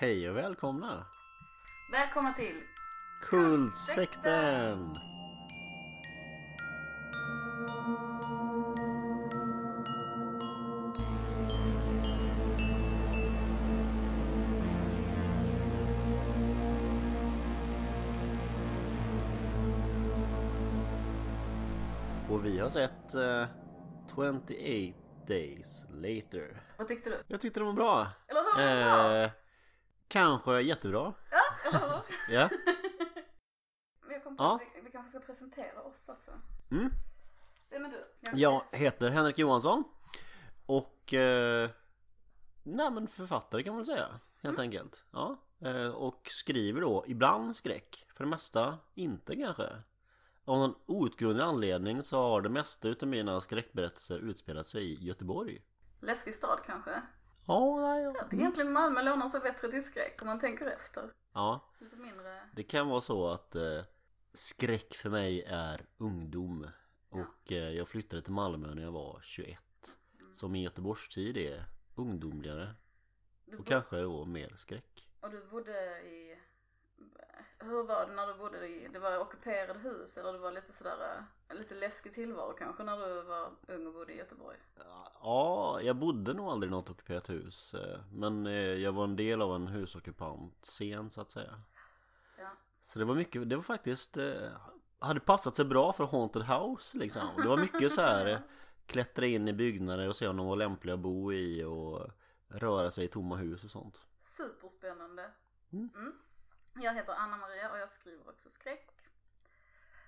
Hej och välkomna! Välkomna till Kultsekten! Och vi har sett eh, 28 Days Later. Vad tyckte du? Jag tyckte det var bra. Eller hur? Eh, kanske jättebra. Ja? Ja. Men jag kom på att vi, vi kanske ska presentera oss också. Mm. Vem är du? Jag heter Henrik Johansson och eh, nej men författare kan man säga helt enkelt. Ja, eh, och skriver då ibland skräck, för det mesta inte kanske. Av någon outgrundlig anledning så har det mesta utav mina skräckberättelser utspelat sig i Göteborg. Läskig stad kanske? Ja, nej, Jag ja. tycker egentligen Malmö lånar sig bättre till skräck om man tänker efter. ja. Lite mindre... Det kan vara så att eh, skräck för mig är ungdom. Och eh, jag flyttade till Malmö när jag var 21. Så min Göteborgstid är ungdomligare. Du Och kanske då mer skräck. Och du bodde i... Hur var det när du bodde i... Det var ockuperade hus eller det var lite sådär... eh, Lite läskig tillvaro kanske när du var ung och bodde i Göteborg? Ja, jag bodde nog aldrig i något ockuperat hus. eh, Men eh, jag var en del av en husockupant scen så att säga. Ja. Så det var mycket, det var faktiskt Hade passat sig bra för Haunted House liksom Det var mycket så här Klättra in i byggnader och se om de var lämpliga att bo i och Röra sig i tomma hus och sånt Superspännande. Mm. Mm. Jag heter Anna-Maria och jag skriver också skräck.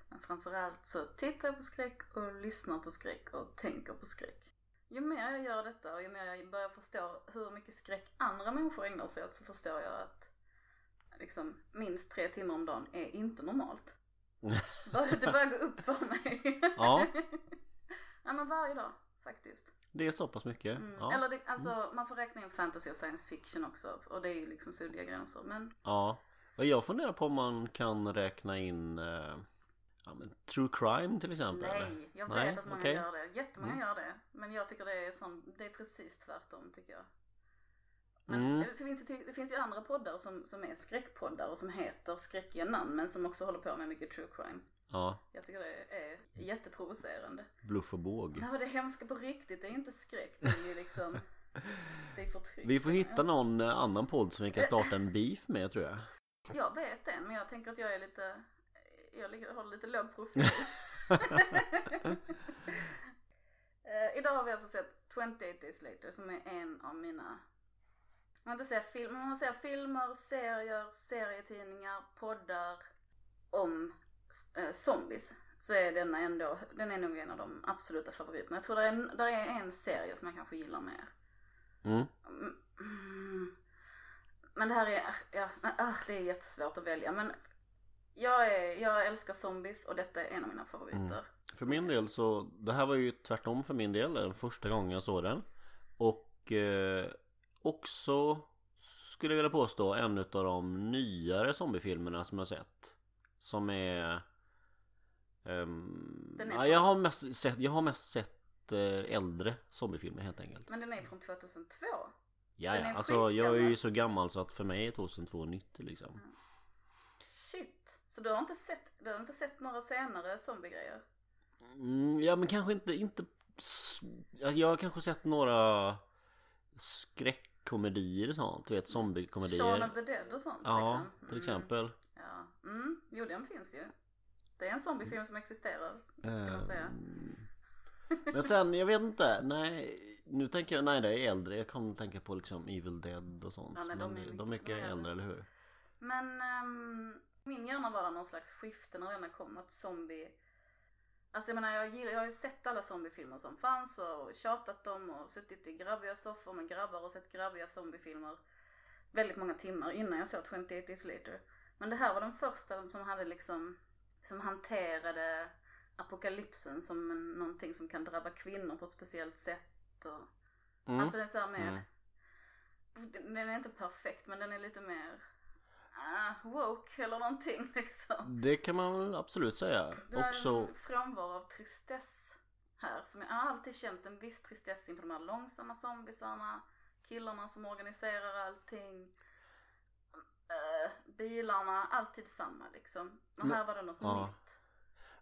Men framförallt så tittar jag på skräck och lyssnar på skräck och tänker på skräck. Ju mer jag gör detta och ju mer jag börjar förstå hur mycket skräck andra människor ägnar sig åt så förstår jag att liksom minst tre timmar om dagen är inte normalt. Det börjar gå upp för mig. Ja. Nej men varje dag faktiskt. Det är så pass mycket Mm. ja. Eller det, alltså man får räkna in fantasy och science fiction också och det är ju liksom suddiga gränser. Men ja Och jag funderar på om man kan räkna in eh, ja, men True crime till exempel nej, jag vet Nej, att många okej. gör det. Jättemånga Mm. gör det. Men jag tycker det är sån, det är precis tvärtom tycker jag. Men Mm. det, finns ju, det finns ju andra poddar som, som är skräckpoddar och som heter skräckiga namn men som också håller på med mycket true crime. Ja, Jag tycker det är jätteprovocerande. bluff och båg Nej, det hemska på riktigt, det är inte skräck. Det är ju liksom, det är förtryck. Vi får hitta någon eh, annan podd som vi kan starta en beef med tror jag Jag vet det, men jag tänker att jag är lite, jag har lite låg profil. Eh, idag har vi alltså sett 28 Days Later som är en av mina, man inte säga film, man säger filmer, serier, serietidningar, poddar om eh, zombies. Så är denna ändå, den är nog en av de absoluta favoriterna. Jag tror det är, där är en serie som jag kanske gillar mer. mm. Mm. Men det här är, ja, ah, det är jättesvårt att välja. Men jag, är, jag älskar zombies och detta är en av mina favoriter. För min del så, det här var ju tvärtom för min del, den första gången jag såg den Och eh, också skulle jag vilja påstå en av de nyare zombiefilmerna som jag sett Som är... är ja, jag, har mest sett, jag har mest sett eh, äldre zombiefilmer helt enkelt Men den är från 2002. Ja, ja, alltså jag är ju så gammal så att för mig är 2002 nytt liksom Shit. Så du har inte sett, du har inte sett några senare zombiegrejer? Mm, ja men kanske inte, inte ja, Jag har kanske sett några skräckkomedier och sånt, du vet zombiekomedier Shaun of the Dead och sånt Ja, liksom. till exempel Ja. Mm. Jo, den finns ju. Det är en zombiefilm som existerar, kan man säga. Men sen, jag vet inte, nej Nu tänker jag, nej det är äldre, jag kommer tänka på liksom Evil Dead och sånt Ja, nej, Men de är de är mycket mycket äldre, eller hur? Men ehm, min hjärna var det någon slags skifte när denna kom att zombie Alltså jag menar jag, gillar, jag har ju sett alla zombiefilmer som fanns och tjatat dem och suttit i grabbiga soffor med grabbar och sett grabbiga zombiefilmer väldigt många timmar innan jag såg 28 Days Later. Men det här var den första som hade liksom, som hanterade apokalypsen som en, någonting som kan drabba kvinnor på ett speciellt sätt och Mm. Alltså den är så mer, Mm. den är inte perfekt men den är lite mer ah, woke eller någonting liksom. Det kan man väl absolut säga Det är Också, en frånvaro av tristess här. Som jag har alltid känt en viss tristess inför de här långsamma zombiesarna. Killarna som organiserar allting. bilarna, alltid samma liksom. Men- här var det något ja. nytt.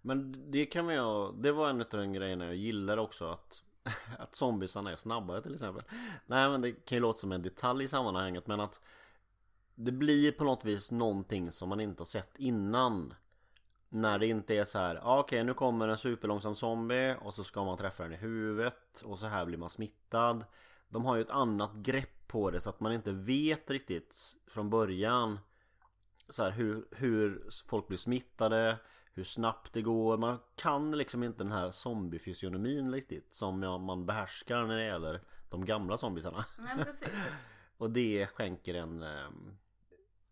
Men det kan man ju, det var en av de grejerna jag gillar också att Att zombiesarna är snabbare till exempel. Nej men det kan ju låta som en detalj i sammanhanget men att Det blir på något vis någonting som man inte har sett innan. När det inte är så här, ah, okej nu kommer en superlångsam zombie och så ska man träffa den i huvudet och så här blir man smittad. De har ju ett annat grepp på det så att man inte vet riktigt från början så här, hur, hur folk blir smittade hur snabbt det går. Man kan liksom inte den här zombiefysionomin riktigt som man behärskar när det gäller de gamla zombiesarna. Nej precis. Och det skänker en ehm,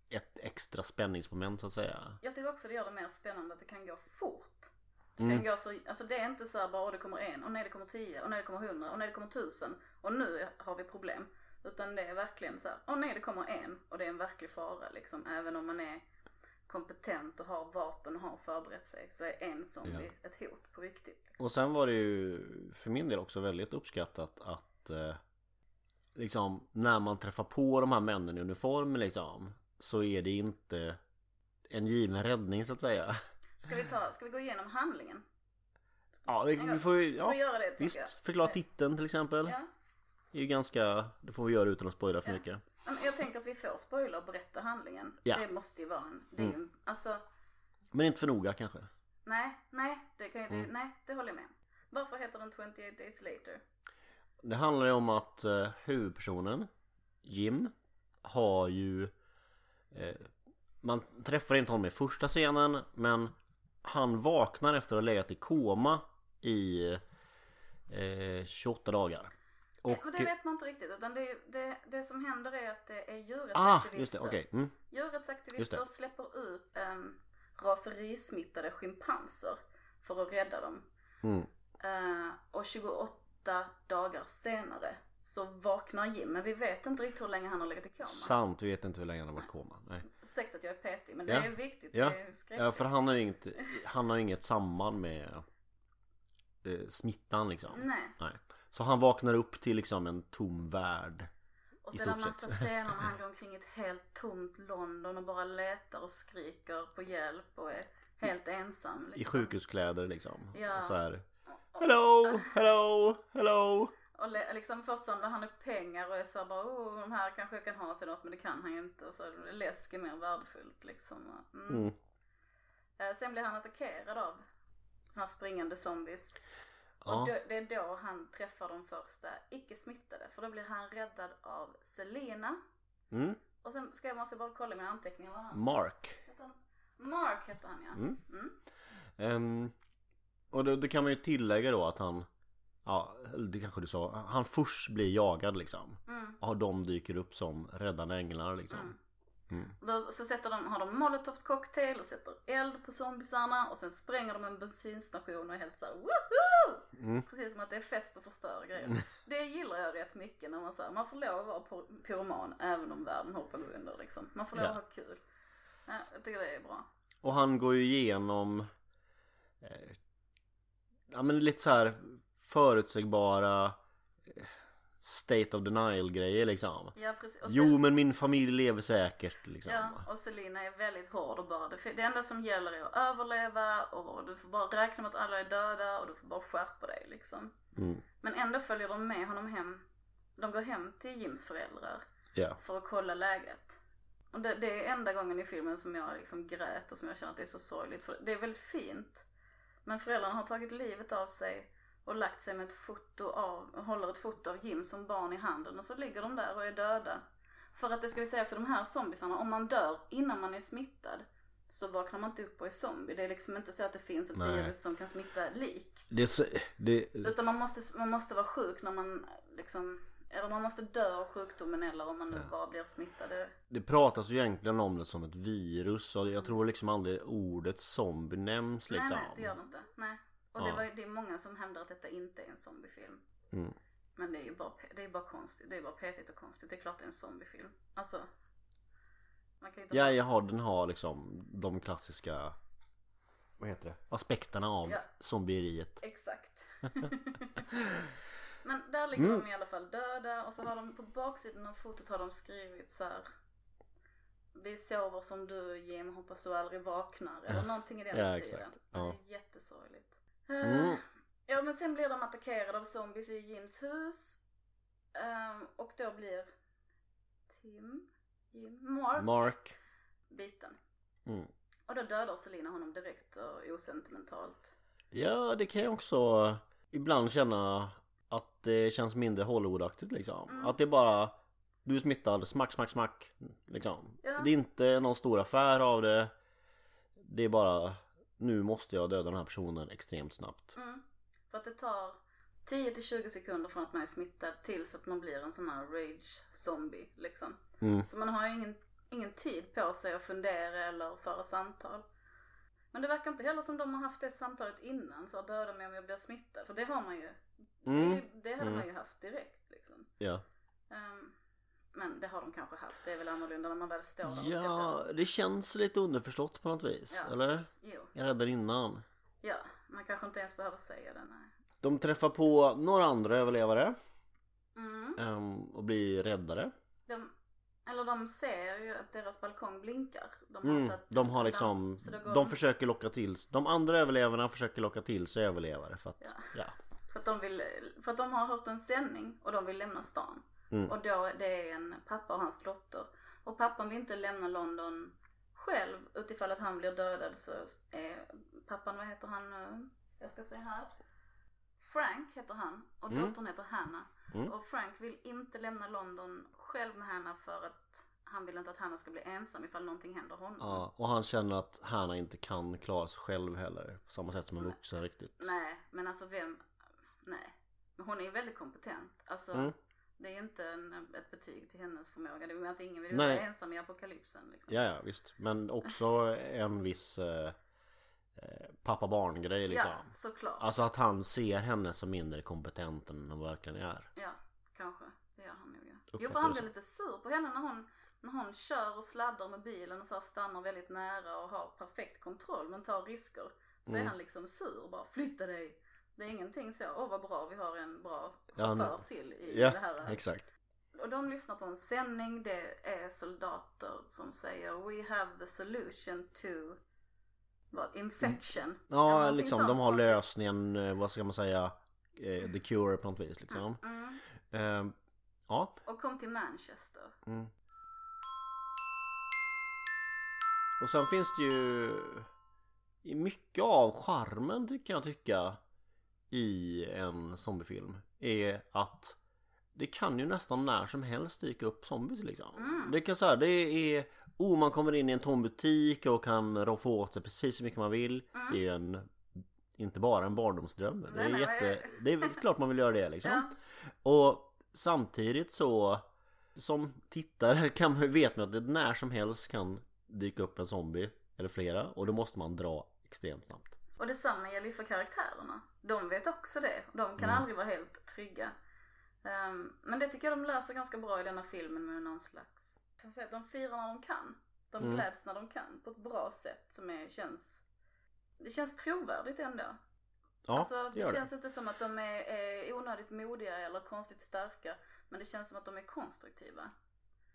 ett extra spänningsmoment så att säga. Jag tycker också det gör det mer spännande att det kan gå fort. Det Mm. kan gå så, alltså det är inte så här bara "Åh, det kommer en, och nej det kommer tio, och nej det kommer hundra, och nej det kommer tusen och nu har vi problem. Utan det är verkligen så här, åh nej det kommer en och det är en verklig fara liksom. Även om man är kompetent och har vapen och har förberett sig så är en zombie ett hot på riktigt. Och sen var det ju för min del också väldigt uppskattat att eh, liksom när man träffar på de här männen i uniform liksom så är det inte en given räddning så att säga. Ska vi, ta, ska vi gå igenom handlingen? Ja, det, vi får ja, vi göra det visst. jag? Förklara titeln till exempel. Ja. Det är ju ganska, det får vi göra utan att spoila för Ja. mycket. Jag tänker att vi får spoila och berätta handlingen. Ja. Mm. Det måste ju vara en, det är ju, alltså Men inte för noga kanske. Nej, nej, det kan Mm. det, nej, det håller jag med. Varför heter den 28 days later? Det handlar ju om att eh, huvudpersonen Jim har ju eh, Man träffar inte honom i första scenen men Han vaknar efter att ha legat i koma i eh, 28 dagar. Och, men det vet man inte riktigt utan det, det, det som händer är att det är ah, djurrättsaktivister. just det, okej. Mm, Djurrättsaktivister släpper ut um, raserismittade schimpanser för att rädda dem. mm. Eh, och 28 dagar senare så vaknar Jim, men vi vet inte riktigt hur länge han har legat i koma. Sant, vi vet inte hur länge han har varit i koma. Nej. Säkert att jag är petig, men Ja. det är viktigt. Ja. Det är. Ja, för han har ju inget, han har inget samband med eh, smittan liksom. Nej. Nej. Så han vaknar upp till liksom en tom värld. Och så är det en massa scener när han går omkring i ett helt tomt London och bara letar och skriker på hjälp och är helt ensam. Liksom. I sjukhuskläder liksom. Ja. Och så här. Hello, hello, hello. Och liksom först samlar han upp pengar och är så bara oh de här kanske jag kan ha till något men det kan han ju inte. Och så är läsk är mer värdefullt liksom. Mm. Mm. Eh, Sen blir han attackerad av såna här springande zombies. Och då, det är då han träffar de första icke smittade. För då blir han räddad av Selena. Mm. Och sen ska jag måste bara kolla mina anteckningar vad han Mark. heter. Han? Mark heter han ja. Mm. Mm. Ehm, och då, då kan man ju tillägga då att han Ja, det kanske du sa. Han först blir jagad liksom. Mm. Och de dyker upp som räddande änglar liksom. Mm. Mm. Då, så sätter de, har de molotovs cocktail och sätter eld på zombisarna och sen spränger de en bensinstation och är helt såhär woho! Mm. Precis som att det är fest och förstör grejer. Det gillar jag rätt mycket när man säger man får lov att vara py- pyroman även om världen håller på att gå under liksom. Man får lov Ja. att ha kul. Ja, jag tycker det är bra. Och han går ju igenom eh, Ja men lite så här förutsägbara eh, State of denial grejer liksom Ja precis. Och Jo men min familj lever säkert liksom Ja, och Selina är väldigt hård och bara, det, det enda som gäller är att överleva och du får bara räkna med att alla är döda och du får bara skärpa dig liksom. mm. Men ändå följer de med honom hem, de går hem till Jims föräldrar Ja, för att kolla läget. Och det, det är enda gången i filmen som jag liksom grät och som jag känner att det är så sorgligt. För det är väldigt fint. Men föräldrarna har tagit livet av sig och lagt sig med ett foto av, håller ett foto av Jim som barn i handen och så ligger de där och är döda. För att det ska vi säga också, de här zombisarna, om man dör innan man är smittad så vaknar man inte upp och är zombie. Det är liksom inte så att det finns ett Nej. virus som kan smitta lik. det så, det, Utan man måste, man måste vara sjuk när man liksom, eller man måste dö av sjukdomen eller om man nu bara blir smittad. Det- det pratas ju egentligen om det som ett virus och jag tror liksom aldrig ordet zombie nämns liksom Nej, nej, det gör det inte. Nej. Och det, Ja. var, det är många som hävdar att detta inte är en zombiefilm. Mm. Men det är ju bara, det är bara konstigt. Det är bara petigt och konstigt. Det är klart det är en zombiefilm. Alltså. Man kan inte Ja, jag har, den har liksom de klassiska Vad heter det? Aspekterna av Ja. zombieriet Exakt. Men där ligger Mm. de i alla fall döda och så har de på baksidan av fotot har de skrivit så här. vi sover som du Jim, hoppas du aldrig vaknar. Eller någonting i den Ja, stilen. exakt. Det Ja. är jättesorgligt. Eh, Mm. Ja men sen blir de attackerade av zombies i Jims hus. Ehm, och då blir Tim, Jim, Mark, Mark biten. mm. Och då dödar Selina honom direkt och osentimentalt. Ja det kan jag också ibland känna att det känns mindre Hollywoodaktigt liksom Mm. Att det bara Du är smittad, smack smack smack liksom Ja. Det är inte någon stor affär av det Det är bara Nu måste jag döda den här personen extremt snabbt Mm. För att det tar 10 till 20 sekunder från att man är smittad tills att man blir en sån här rage zombie liksom. mm. Så man har ingen, ingen tid på sig att fundera eller föra samtal. Men det verkar inte heller som de har haft det samtalet innan, så döda mig om jag blir smittad. För det har man ju. Mm. Det, det hade Mm. man ju haft direkt liksom. Ja Ehm, men det har de kanske haft. Det är väl annorlunda när man väl står där. Ja det känns lite underförstått på något vis Ja. Eller? Jo, Jag räddade innan ja. Man kanske inte ens behöver säga det, nej. De träffar på några andra överlevare Mm. ehm, och blir räddade De, eller de ser ju att deras balkong blinkar. De Mm, satt de har liksom, går de försöker locka till De andra överlevarna försöker locka till sig överlevare för att, Ja. ja, För att de vill, för att de har hört en sändning och de vill lämna stan. Mm. Och då, det är en pappa och hans dotter. Och pappan vill inte lämna London själv utifall att han blir dödad så är pappan, vad heter han nu? Jag ska se här. Frank heter han och Mm. dottern heter Hanna. Mm. Och Frank vill inte lämna London själv med Hanna för att han vill inte att Hanna ska bli ensam ifall någonting händer honom. ja, och han känner att Hanna inte kan klara sig själv heller På samma sätt som en vuxen riktigt Nej, men alltså vem, nej. Men hon är ju väldigt kompetent. Alltså Mm. Det är inte en, ett betyg till hennes förmåga. Det är att ingen vill vara ensam i apokalypsen liksom. Ja, ja visst, men också en viss eh, eh, pappa-barn grej liksom Ja, såklart. Alltså att han ser henne som mindre kompetent än hon verkligen är Ja, kanske. Det gör han nog ja. Jo för han blir lite sur på henne när hon, när hon kör och sladdar med bilen och så stannar väldigt nära och har perfekt kontroll men tar risker. Så Mm. är han liksom sur och bara flytta dig. Det är ingenting så, åh vad bra vi har en bra Ja, chaufför till i Ja, det här. exakt Och de lyssnar på en sändning, det är soldater som säger We have the solution to vad, infection. Eller Ja, liksom de har lösningen, eh, vad ska man säga eh, The cure på något vis liksom Mm. Eh, Ja Och kom till Manchester. Mm. Och sen finns det ju i mycket av charmen tycker jag tycka i en zombiefilm är att det kan ju nästan när som helst dyka upp zombies liksom. Mm. Det kan så här, det är Oh man kommer in i en tom butik och kan roffa åt sig precis hur mycket man vill. Mm. Det är ju en Inte bara en barndomsdröm. Det är Nej, nej, jätte Det är klart man vill göra det liksom. Ja. Och samtidigt så som tittare kan man vet man att det när som helst kan dyka upp en zombie eller flera och då måste man dra extremt snabbt. Och detsamma gäller ju för karaktärerna. De vet också det. De kan Mm. aldrig vara helt trygga. Ehm, men det tycker jag de löser ganska bra i denna filmen med någon slags... Kan säga de firar när de kan. De Mm. gläds när de kan på ett bra sätt som är, känns... Det känns trovärdigt ändå. Ja, alltså, det det. känns inte som att de är, är onödigt modiga eller konstigt starka. Men det känns som att de är konstruktiva.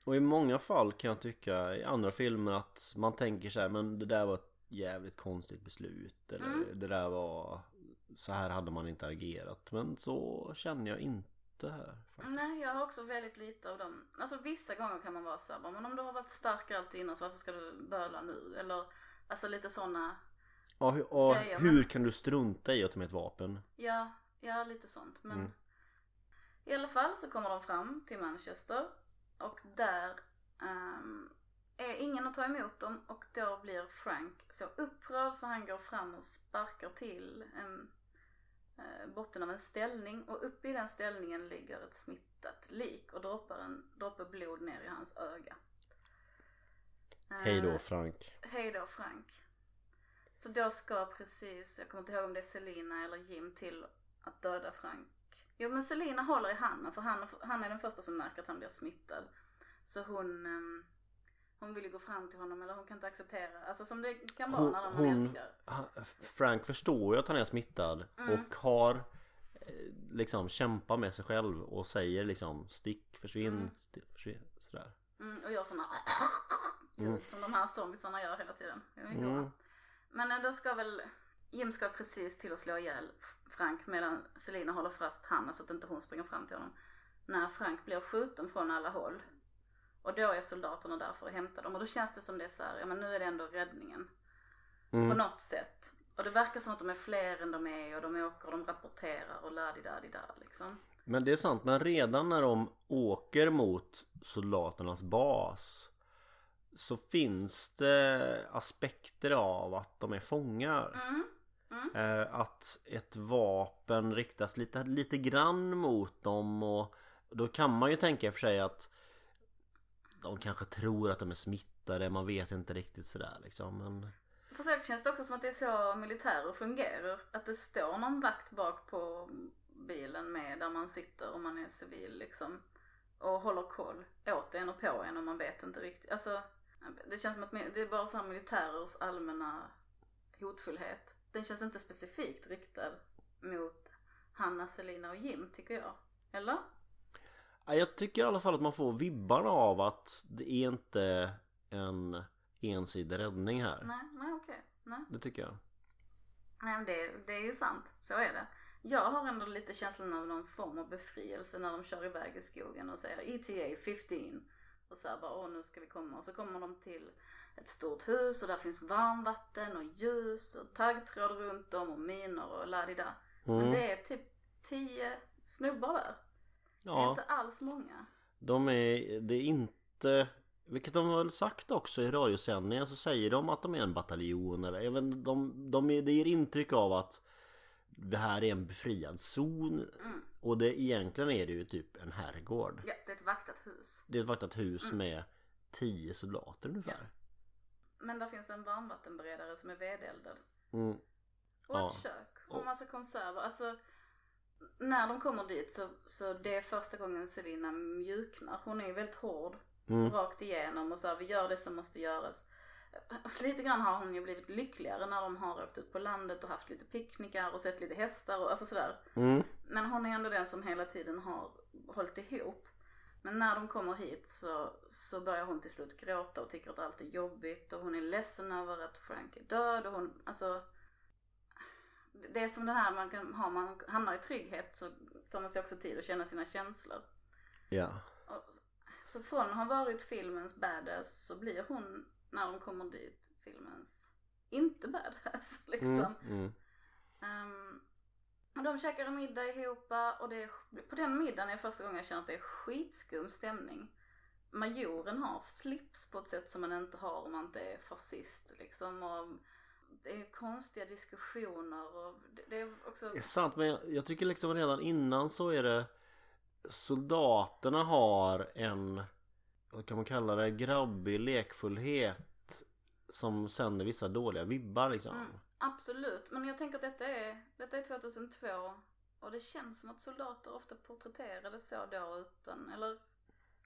Och i många fall kan jag tycka i andra filmer att man tänker så här, men det där var ett jävligt konstigt beslut eller Mm. det där var så här hade man inte agerat men så känner jag inte här. faktiskt. Nej, jag har också väldigt lite av dem. Alltså vissa gånger kan man vara såhär, men om du har varit stark alltid innan så varför ska du böla nu? Eller alltså lite sådana, Ja, hur, och Grejer, hur kan du strunta i att ta med ett vapen? ja, ja lite sånt. Men Mm. i alla fall så kommer de fram till Manchester och där ehm, är ingen att ta emot dem och då blir Frank så upprörd så han går fram och sparkar till en eh, botten av en ställning och uppe i den ställningen ligger ett smittat lik och droppar en droppe blod ner i hans öga. Hej då Eh, Frank. Hej då Frank. Så då ska precis, jag kommer inte ihåg om det är Selina eller Jim till att döda Frank. Jo men Selina håller i Hanna för han, han är den första som märker att han blir smittad. Så hon, ehm, hon vill ju gå fram till honom eller hon kan inte acceptera, alltså som det kan vara Hon- när man hon- älskar. Frank förstår ju att han är smittad Mm. och har eh, liksom kämpat med sig själv och säger liksom stick, försvinn, Mm. stick, försvinn sådär. Mm, och gör såna ljud som de här zombiesarna gör hela tiden. Mm. Men eh, då ska väl Jim ska precis till att slå ihjäl Frank medan Selina håller fast Hanna så att inte hon springer fram till honom. När Frank blir skjuten från alla håll. Och då är soldaterna där för att hämta dem och då känns det som det är så här, ja men nu är det ändå räddningen. På Mm. något sätt. Och det verkar som att de är fler än de är och de åker och de rapporterar och da di da liksom. Men det är sant, men redan när de åker mot soldaternas bas så finns det aspekter av att de är fångar. Mm. Eh, att ett vapen riktas lite, lite grann mot dem och då kan man ju tänka i och för sig att de kanske tror att de är smittade, man vet inte riktigt sådär liksom men... På känns det också som att det är så militärer fungerar. Att det står någon vakt bak på bilen med där man sitter om man är civil liksom. Och håller koll åt en och på en och man vet inte riktigt. Alltså det känns som att det är bara så här militärers allmänna hotfullhet. Den känns inte specifikt riktad mot Hanna, Selina och Jim tycker jag. Eller? Ja, Jag tycker i alla fall att man får vibbarna av att det är inte en ensidig räddning här. Nej, nej okej. Nej. Det tycker jag. Nej men det, det är ju sant, så är det. Jag har ändå lite känslan av någon form av befrielse när de kör iväg i skogen och säger ETA 15. Och så här bara, åh nu ska vi komma. Och så kommer de till ett stort hus och där finns varmvatten och ljus och taggtråd runt om och minor och. Men Mm. det är typ tio snubbar där. Det är Ja, inte alls många. de är, det är inte vilket de har väl sagt också i radiosändningen så säger de att de är en bataljon eller inte, de, de är, det ger intryck av att det här är en befriad zon Mm. och det egentligen är det ju typ en herrgård. Ja, det är ett vaktat hus. Det är ett vaktat hus Mm. med tio soldater ungefär. Men där finns en varmvattenberedare som är vedeldad. Mm. Och Ja. ett kök och massa konserver. Alltså när de kommer dit så, så det är första gången Selina mjuknar. Hon är ju väldigt hård Mm. rakt igenom och så här, vi gör det som måste göras. Lite grann har hon ju blivit lyckligare när de har åkt ut på landet och haft lite picknickar och sett lite hästar och alltså sådär. Mm. Men hon är ändå den som hela tiden har hållit ihop. Men när de kommer hit så, så börjar hon till slut gråta och tycker att allt är jobbigt och hon är ledsen över att Frank är död och hon, alltså det är som det här man kan ha, man hamnar i trygghet så tar man sig också tid att känna sina känslor. Ja. Och, så från att ha varit filmens badass så blir hon, när de kommer dit, filmens inte badass liksom. Mm. Mm. Ehm, och de käkar en middag ihop och det är, på den middagen är första gången jag känner att det är skitskum stämning. Majoren har slips på ett sätt som man inte har om man inte är fascist liksom. Och det är konstiga diskussioner och det, det är också... Det är sant men jag, jag tycker liksom redan innan så är det Soldaterna har en Vad kan man kalla det? Grabbig lekfullhet Som sänder vissa dåliga vibbar liksom Mm, absolut, men jag tänker att detta är, detta är 2002 och det känns som att soldater ofta porträtterades så då utan, eller?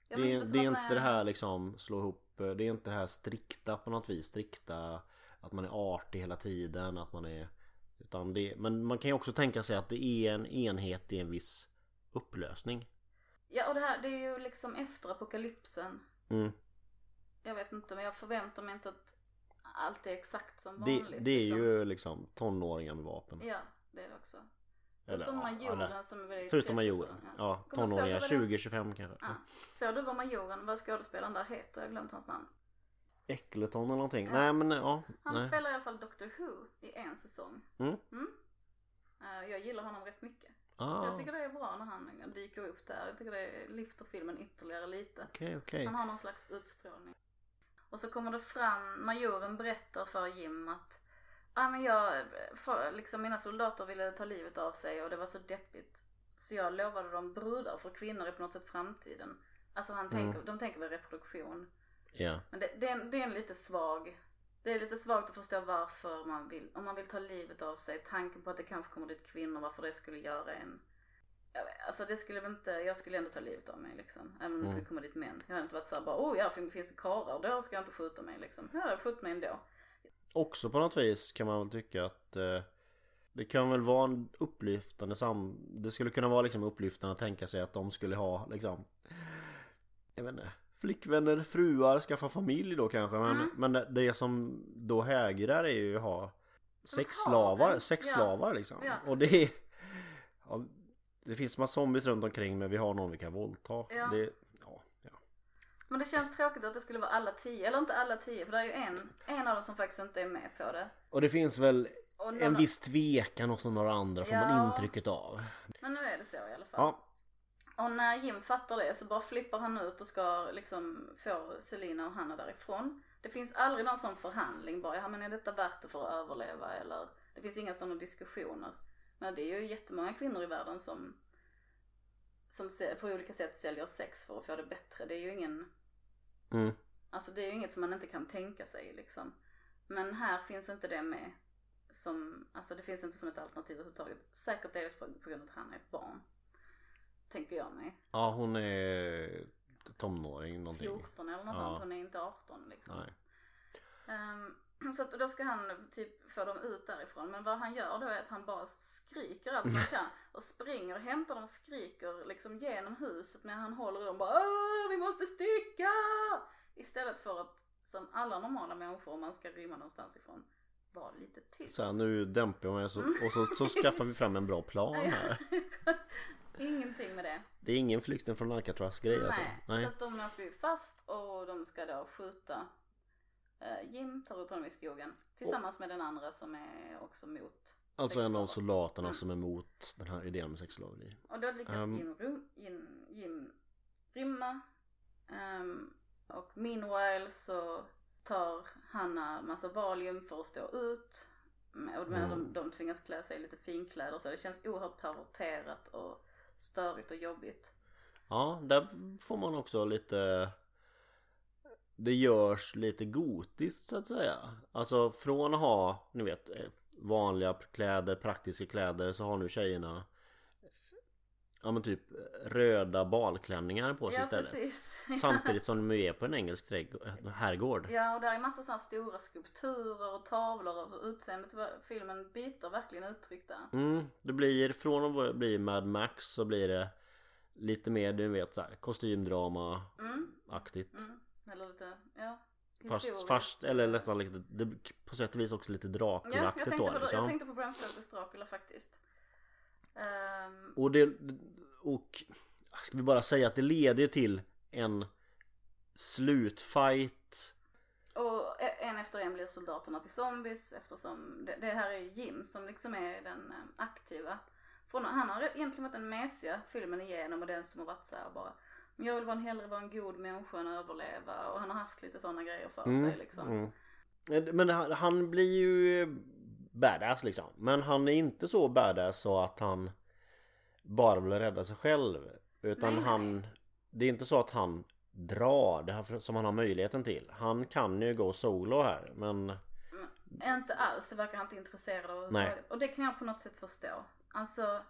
Jag Det är, det är inte det här liksom slå ihop Det är inte det här strikta på något vis Strikta Att man är artig hela tiden Att man är Utan det Men man kan ju också tänka sig att det är en enhet i en viss upplösning Ja, och det här, det är ju liksom efter apokalypsen. mm. Jag vet inte, men jag förväntar mig inte att allt är exakt som det, vanligt. det är liksom. ju liksom tonåringar med vapen Ja, det är det också. Eller, Förutom ja, majoren eller- som är väldigt Förutom 30, majoren. Ja, ihåg tonåringar. vad det är? 20-25 kanske. Ja. Så du var majoren, vad skådespelaren där heter? Jag har glömt hans namn. Äckleton eller någonting. Ja. Nej men ja. Han Nej. spelar i alla fall Doctor Who i en säsong. Mm. Eh, Jag gillar honom rätt mycket. Ah, Jag tycker det är bra när han dyker upp där. Jag tycker det lyfter filmen ytterligare lite. Okej okej. Han har någon slags utstrålning. Och så kommer det fram, majoren berättar för Jim att Ja men jag, för, liksom mina soldater ville ta livet av sig och det var så deppigt. Så jag lovade dem brudar för kvinnor är på något sätt framtiden. Alltså han tänker, Mm. de tänker väl reproduktion. Ja. Men det, det, är en, det är en lite svag, det är lite svagt att förstå varför man vill, om man vill ta livet av sig, tanken på att det kanske kommer dit kvinnor, varför det skulle göra en jag vet, Alltså det skulle väl inte, jag skulle ändå ta livet av mig liksom. Även om det Mm. skulle komma dit män. Jag hade inte varit såhär bara, oh ja finns det karlar då ska jag inte skjuta mig liksom. Jag hade skjutit mig ändå. Också på något vis kan man väl tycka att eh, det kan väl vara en upplyftande sam... Det skulle kunna vara liksom upplyftande att tänka sig att de skulle ha liksom Jag vet inte flickvänner, fruar, skaffa familj då kanske. Men, Mm. men det, det som då hägrar är ju att ha Sexslavar, sexslavar, sexslavar liksom. Ja, och det är... Ja, det finns massa zombies runt omkring men vi har någon vi kan våldta. Ja. Det, ja, ja. Men det känns tråkigt att det skulle vara alla tio, eller inte alla tio för det är ju en, en av dem som faktiskt inte är med på det. Och det finns väl en viss tvekan hos några andra får man Ja. intrycket av. Men nu är det så i alla fall. Och när Jim fattar det så bara flippar han ut och ska liksom få Selina och Hanna därifrån. Det finns aldrig någon sån förhandling bara, ja men är detta värt det för att överleva eller? Det finns inga sådana diskussioner. Men det är ju jättemånga kvinnor i världen som som på olika sätt säljer sex för att få det bättre. Det är ju ingen, mm. alltså det är ju inget som man inte kan tänka sig liksom. Men här finns inte det med som, alltså det finns inte som ett alternativ överhuvudtaget. Säkert dels på, på grund av att han är ett barn. Tänker jag mig. ja hon är tonåring någonting. 14 eller något Ja. sånt. Hon är inte 18 liksom. Nej. Ehm, så att då ska han typ få dem ut därifrån. Men vad han gör då är att han bara skriker allt han kan. Och springer och hämtar dem och skriker liksom genom huset. Men han håller dem bara Åh, vi måste sticka! Istället för att som alla normala människor om man ska rymma någonstans ifrån. Vara lite tyst. Så här, nu dämpar jag mig så, och så, så skaffar vi fram en bra plan här. Ingenting med det. Det är ingen flykten från Alcatraz grej alltså. Nej, så att de åker ju fast och de ska då skjuta eh, Jim tar ut honom i skogen tillsammans med den andra som är också mot Alltså en av soldaterna Mm. som är emot den här idén med sexslaveri. Och då lyckas Ehm. Jim, Jim, Jim rymma. Ehm, och meanwhile så tar Hanna massa valium för att stå ut. Och men Mm. de, de tvingas klä sig i lite finkläder så det känns oerhört perverterat och störigt och jobbigt. Ja, där får man också lite Det görs lite gotiskt så att säga Alltså från att ha, ni vet eh, Vanliga kläder, praktiska kläder så har nu tjejerna Ja men typ röda balklänningar på sig ja istället precis. Samtidigt som de är på en engelsk trädgård, eh, herrgård Ja och där är massa sådana stora skulpturer och tavlor och så utseendet. Filmen byter verkligen uttryck där. mm, Det blir från att bli Mad Max så blir det Lite mer du vet så här, kostymdrama Mm, aktigt mm. Eller lite, ja. Fast, fast eller nästan lite, det, på sätt och vis också lite Ja, jag Dracula-aktigt tänkte, då på, liksom. jag tänkte på Bram Stokers Dracula faktiskt. Ehm, Och det, och ska vi bara säga att det leder till en slutfight och e- en efter en blir soldaterna till zombies eftersom det, det här är Jim som liksom är den eh, aktiva. Från, han har egentligen varit den mesiga filmen igenom och den som har varit så här bara men jag vill vara en, hellre vara en god människa än överleva och han har haft lite sådana grejer för sig liksom. mm. Men han, han blir ju badass liksom Men han är inte så badass så att han bara vill rädda sig själv Utan Nej, nej. han Det är inte så att han drar det här som han har möjligheten till Han kan ju gå solo här men Inte alls, det verkar han inte intresserad av överhuvudtaget. Och det kan jag på något sätt förstå. Alltså,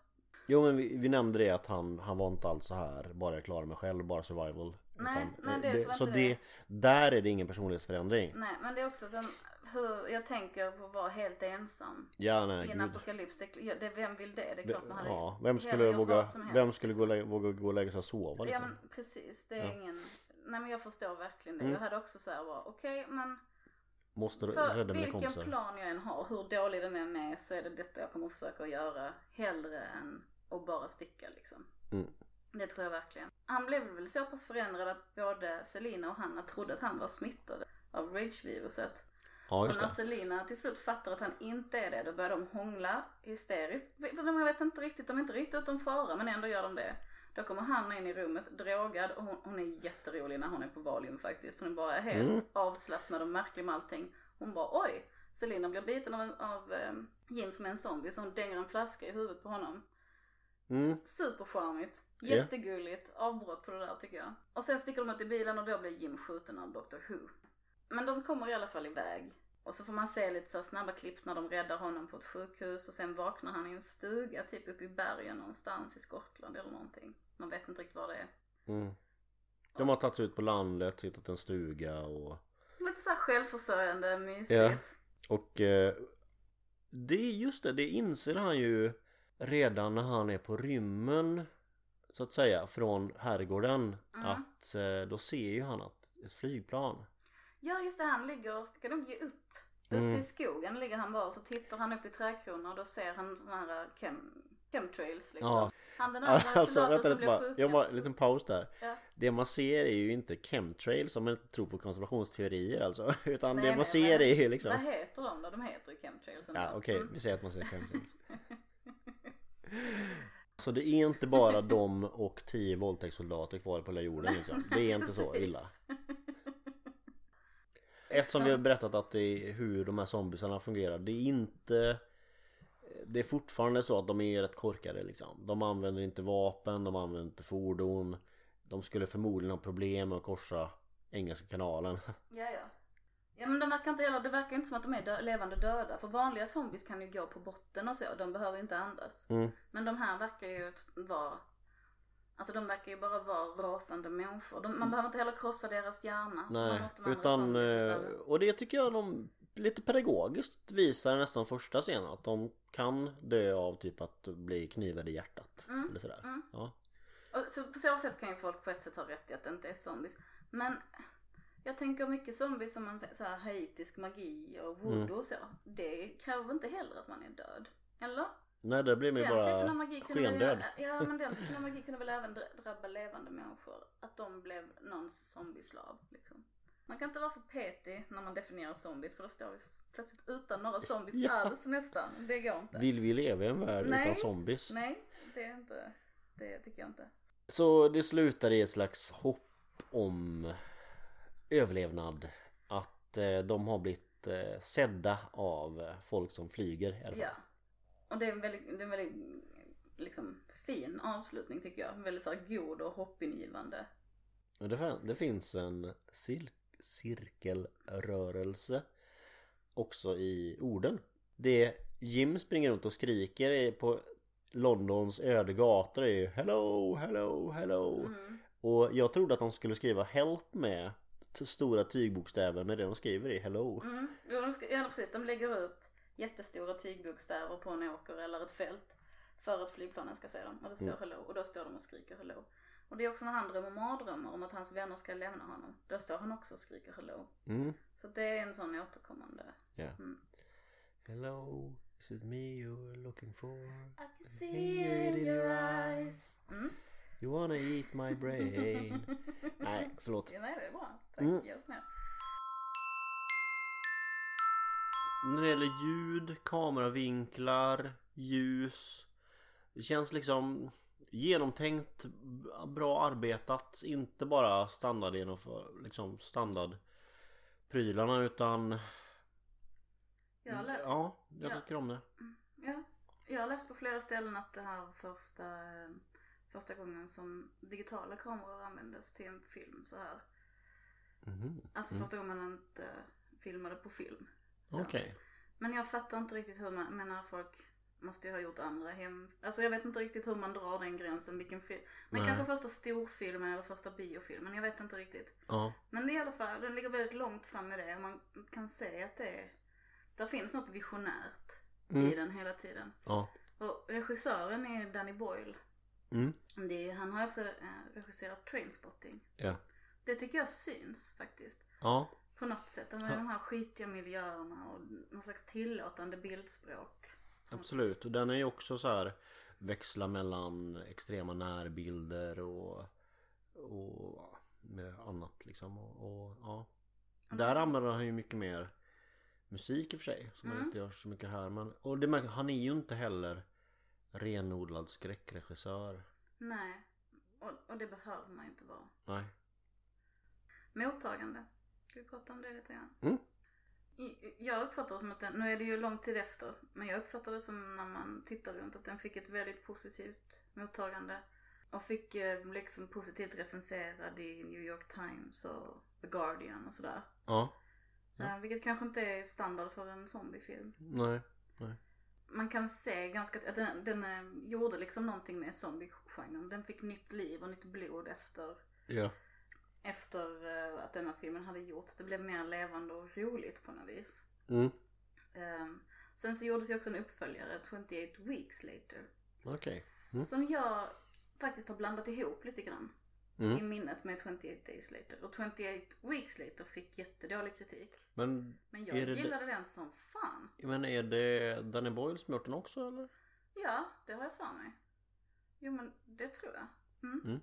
Jo men vi, vi nämnde det att han, han var inte alls så här bara jag klarar mig själv, bara survival Nej, Utan, nej, dels var Så det, det. där är det ingen personlighetsförändring nej men det är också sen hur jag tänker på att vara helt ensam. Ja nej I en apokalyps, det, ja, det, vem vill det? Det är klart man hade Ja, vem skulle våga, vem skulle gå liksom. våga gå och lägga sig och sova Ja liksom? men precis, det är Ja. ingen, nej men jag förstår verkligen det. Mm. Jag hade också såhär bara, okej men Måste för rädda mina vilken kompisar plan jag än har, hur dålig den än är så är det detta jag kommer att försöka göra hellre än att bara sticka liksom. Mm. Det tror jag verkligen. Han blev väl så pass förändrad att både Selina och Hanna trodde att han var smittad av rage-viruset. Ja Och när Selina till slut fattar att han inte är det, då börjar de hångla hysteriskt. Jag vet inte riktigt, de är inte riktigt utom fara men ändå gör de det. Då kommer Hanna in i rummet drogad och hon, hon är jätterolig när hon är på Valium faktiskt. Hon är bara helt Mm. avslappnad och märklig med allting. Hon bara oj, Selina blir biten av, av eh, Jim som är en zombie så hon dänger en flaska i huvudet på honom. mm. Supercharmigt. Jättegulligt avbrott på det där tycker jag. Och sen sticker de ut i bilen och då blir Jim skjuten av Dr. Who. Men de kommer i alla fall iväg. Och så får man se lite så snabba klipp när de räddar honom på ett sjukhus och sen vaknar han i en stuga typ uppe i bergen någonstans i Skottland eller någonting. Man vet inte riktigt var det är. Mm. De har tagit sig ut på landet, hittat en stuga och Lite så här självförsörjande, mysigt. Och eh, Det är just det, det inser han ju Redan när han är på rymmen så att säga från herrgården Mm. att eh, då ser ju han att ett flygplan Ja just det, han ligger och ska nog ge upp. Mm. Ute i skogen ligger han bara och så tittar han upp i trädkronorna och då ser han såna här uh, chem, chemtrails liksom. Ja. Han den andra Alltså vänta som bara, sjuka. jag bara, en liten paus där Ja. Det man ser är ju inte chemtrails om man inte tror på konspirationsteorier alltså Utan Nej, det man ser men- är ju liksom Vad heter de då? De heter ju chemtrails. Ja okej, Mm. vi säger att man ser chemtrails Så det är inte bara de och tio våldtäktssoldater kvar på hela jorden liksom Det är inte så illa Eftersom vi har berättat att det är hur de här zombiesarna fungerar Det är inte Det är fortfarande så att de är rätt korkade liksom De använder inte vapen, de använder inte fordon De skulle förmodligen ha problem med att korsa Engelska kanalen Ja, ja. Ja men de verkar inte heller, det verkar inte som att de är dö- levande döda. För vanliga zombies kan ju gå på botten och så, de behöver inte andas. mm. Men de här verkar ju vara, alltså de verkar ju bara vara rasande människor. De, man behöver inte heller krossa deras hjärna. Nej, utan eh, Och det tycker jag de Lite pedagogiskt visar nästan första scenen att de kan dö av typ att bli knivade i hjärtat Mm, Eller sådär mm. ja. och så på så sätt kan ju folk på ett sätt ha rätt i att det inte är zombies. Men jag tänker mycket zombies som man säger haitisk magi och voodoo Mm. och så. Det kräver inte heller att man är död. Eller? Nej det blir typen av bara väl, skendöd ja men den typen av magi kunde väl även dra- drabba levande människor. Att de blev någons zombieslav liksom. Man kan inte vara för petig när man definierar zombies för då står vi plötsligt utan några zombies Ja. alls nästan. Det går inte. Vill vi leva i en värld Nej. utan zombies? Nej, det är inte, det tycker jag inte. Så det slutar i ett slags hopp om överlevnad Att eh, de har blivit eh, sedda av folk som flyger i alla fall Ja. Och det är en väldigt, det är en väldigt liksom fin avslutning tycker jag. Väldigt så här god och hoppingivande. Det, det finns en cir- cirkelrörelse också i orden. Det Jim springer runt och skriker på Londons öde gator är ju Hello, hello, hello. Mm. Och jag trodde att de skulle skriva Help med stora tygbokstäver men det de skriver är Hello. Mm. Ja, de ska, ja precis, de lägger ut jättestora tygbokstäver på en åker eller ett fält för att flygplanen ska se dem. Och det står Mm. hello och då står de och skriker hello. Och det är också när han drömmer mardrömmar om att hans vänner ska lämna honom. Då står han också och skriker hello. Mm. Så det är en sån återkommande. Ja. Mm. Hello, is it me you're looking for? I can see it in your eyes. Mm. You wanna eat my brain? Nej, förlåt. Ja, nej, det är bra. Tack, Mm. ge oss När det gäller ljud, kameravinklar, ljus Det känns liksom genomtänkt, bra arbetat Inte bara standard genomför, liksom standardprylarna utan Jag lä- Ja, jag Ja. tycker om det Ja, jag har läst på flera ställen att det här var första, första gången som digitala kameror användes till en film så här. Mhm. Alltså Mm. första gången man inte filmade på film. Okej Men jag fattar inte riktigt hur man, menar folk måste ju ha gjort andra hem, alltså jag vet inte riktigt hur man drar den gränsen, vilken film. Men Nej. kanske första storfilmen eller första biofilmen, jag vet inte riktigt. Ja, Men i alla fall, den ligger väldigt långt fram i det och man kan se att det är, där finns något visionärt i mm. den hela tiden. ja Och regissören är Danny Boyle. mm. Är, han har också eh, regisserat Trainspotting. Ja Det tycker jag syns faktiskt. Ja, På något sätt. Ja. de här skitiga miljöerna och någon slags tillåtande bildspråk. absolut och den är ju också så här Växla mellan extrema närbilder och Och med annat liksom och, och ja Där använder han ju mycket mer Musik i och för sig som Mm. inte gör så mycket här men Och det märker, han är ju inte heller Renodlad skräckregissör Nej. Och, och det behöver man ju inte vara. Nej Mottagande. Ska vi prata om det lite grann? Mm. Jag uppfattar det som att den, nu är det ju lång tid efter, men jag uppfattar det som när man tittar runt att den fick ett väldigt positivt mottagande. Och fick eh, liksom positivt recenserad i New York Times och The Guardian och sådär. Ja Ja. Eh, vilket kanske inte är standard för en zombiefilm. Nej Man kan se ganska, att den, den eh, gjorde liksom någonting med zombie-genren. Den fick nytt liv och nytt blod efter Ja efter eh, att denna filmen hade gjorts. Det blev mer levande och roligt på något vis. mm. Ehm, sen så gjordes ju också en uppföljare, 28 Weeks Later. Okej Mm. Som jag faktiskt har blandat ihop lite grann i Mm. minnet med 28 Days Later. Och 28 Weeks Later fick jättedålig kritik. Men, Men jag Är det gillade den som fan. men är det Danny Boyle som gjort den också eller? Ja, det har jag för mig. Jo men det tror jag. Mm.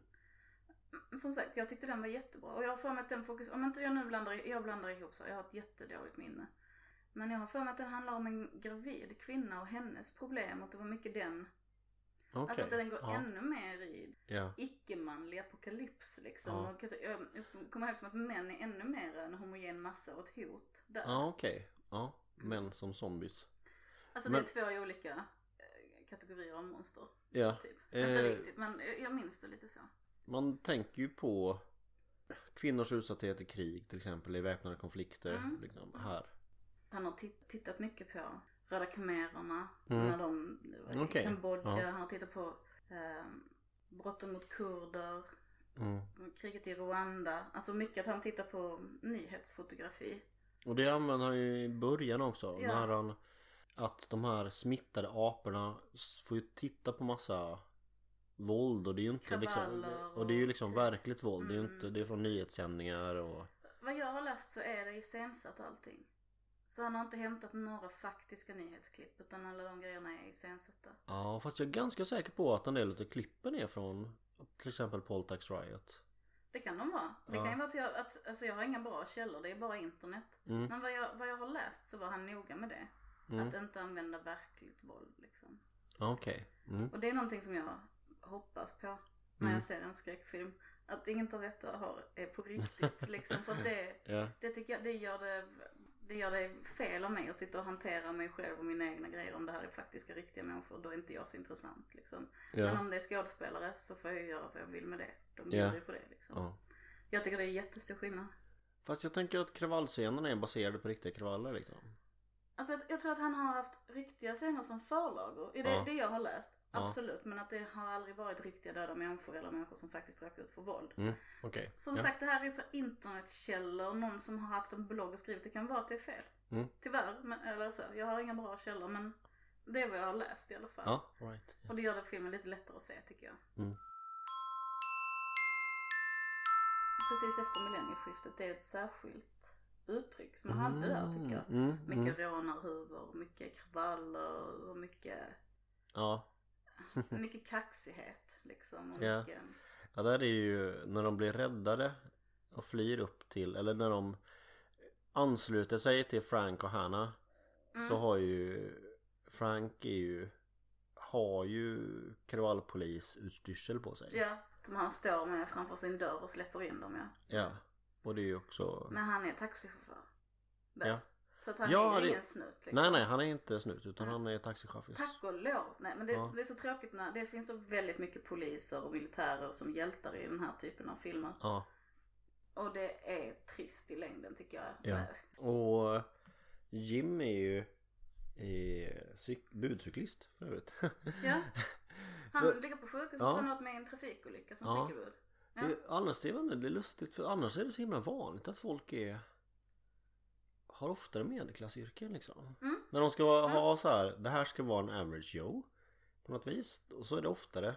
Som sagt, jag tyckte den var jättebra. Och jag har för mig att den fokus... Om inte jag nu blandar, jag blandar ihop så, jag har ett jättedåligt minne. Men jag har för mig att den handlar om en gravid kvinna och hennes problem och det var mycket den. Okej. Alltså att den går ja. ännu mer i Ja. icke-manlig apokalyps liksom. Ja. Och jag kommer ihåg som att män är ännu mer en homogen massa och ett hot där. Ja okej. Ja. Män som zombies. Alltså Men- det är två olika eh, kategorier av monster. Ja. Typ. Eh. Inte riktigt men jag minns det lite så. Man tänker ju på kvinnors utsatthet i krig till exempel i väpnade konflikter. Mm. Liksom, här. Han har tit- tittat mycket på Röda khmererna Mm. när de var i Okej, Kambodja. ja. Han har tittat på eh, brotten mot kurder, Mm. kriget i Rwanda. Alltså mycket att han tittar på nyhetsfotografi. Och det använder han ju i början också. Ja. När han att de här smittade aporna får ju titta på massa våld och det är ju inte liksom Kravaller och det är ju liksom och- verkligt våld. Det är ju Mm. inte, det är från nyhetssändningar och Vad jag har läst så är det iscensatt allting. Så han har inte hämtat några faktiska nyhetsklipp utan alla de grejerna är iscensatta. Ja fast jag är ganska säker på att en del av klippen är från till exempel Poltax Riot. Det kan de vara. Det Ja. kan ju vara att jag, att, alltså jag har inga bra källor, det är bara internet. Mm. Men vad jag, vad jag har läst så var han noga med det. Mm. Att inte använda verkligt våld liksom. Okej. Mm. Och det är någonting som jag hoppas på när Mm. jag ser en skräckfilm. Att inget av detta har, är på riktigt liksom. För det, Ja. det tycker jag, det gör det, det gör det fel av mig att sitta och hantera mig själv och mina egna grejer. Om det här är faktiska riktiga människor, då är inte jag så intressant liksom. Men Ja. om det är skådespelare så får jag göra vad jag vill med det. De Ja. bjuder ju på det liksom. ja. Jag tycker det är jättestor skillnad. Fast jag tänker att kravallscenerna är baserade på riktiga kravaller liksom. Alltså jag, jag tror att han har haft riktiga scener som förlagor. I det, Ja. det jag har läst. Ja. Absolut. Men att det har aldrig varit riktiga döda människor eller människor som faktiskt råkar ut för våld. Mm. Okej. Som ja. sagt det här är så internetkällor. Någon som har haft en blogg och skrivit. Det kan vara att det är fel. Mm. Tyvärr. Men, eller så. Jag har inga bra källor men det är vad jag har läst i alla fall. Ja, right. Ja. Och det gör det filmen lite lättare att se tycker jag. Mm. Precis efter millennieskiftet. Det är ett särskilt uttryck som man hade där tycker jag. Mm, mm. Mycket rånarhuvor, mycket kravaller och mycket Ja. Mycket kaxighet liksom. Och Ja. mycket... Ja där är ju när de blir räddade och flyr upp till eller när de ansluter sig till Frank och Hannah Mm. så har ju Frank är ju har ju kravallpolisutstyrsel på sig. Ja, som han står med framför sin dörr och släpper in dem ja. Ja. Och det är ju också Men han är taxichaufför. Väl? Ja. Så att han Ja, är det- ingen snut liksom. Nej nej han är inte snut utan Mm. han är taxichaufför. Tack och lov. Nej men det, Ja. det är så tråkigt när det finns så väldigt mycket poliser och militärer som hjältar i den här typen av filmer. Ja. Och det är trist i längden tycker jag. Ja. Och Jim är ju cyk- budcyklist för övrigt. ja. Han Så- ligger på sjukhus Ja. och han har varit med i en trafikolycka som Ja. cykelbud. Ja. Det, annars är det, lustigt för annars är det så himla vanligt att folk är har oftare medelklassyrken liksom. Mm. När de ska vara- ha så här, det här ska vara en average Joe på något vis. Och så är det oftare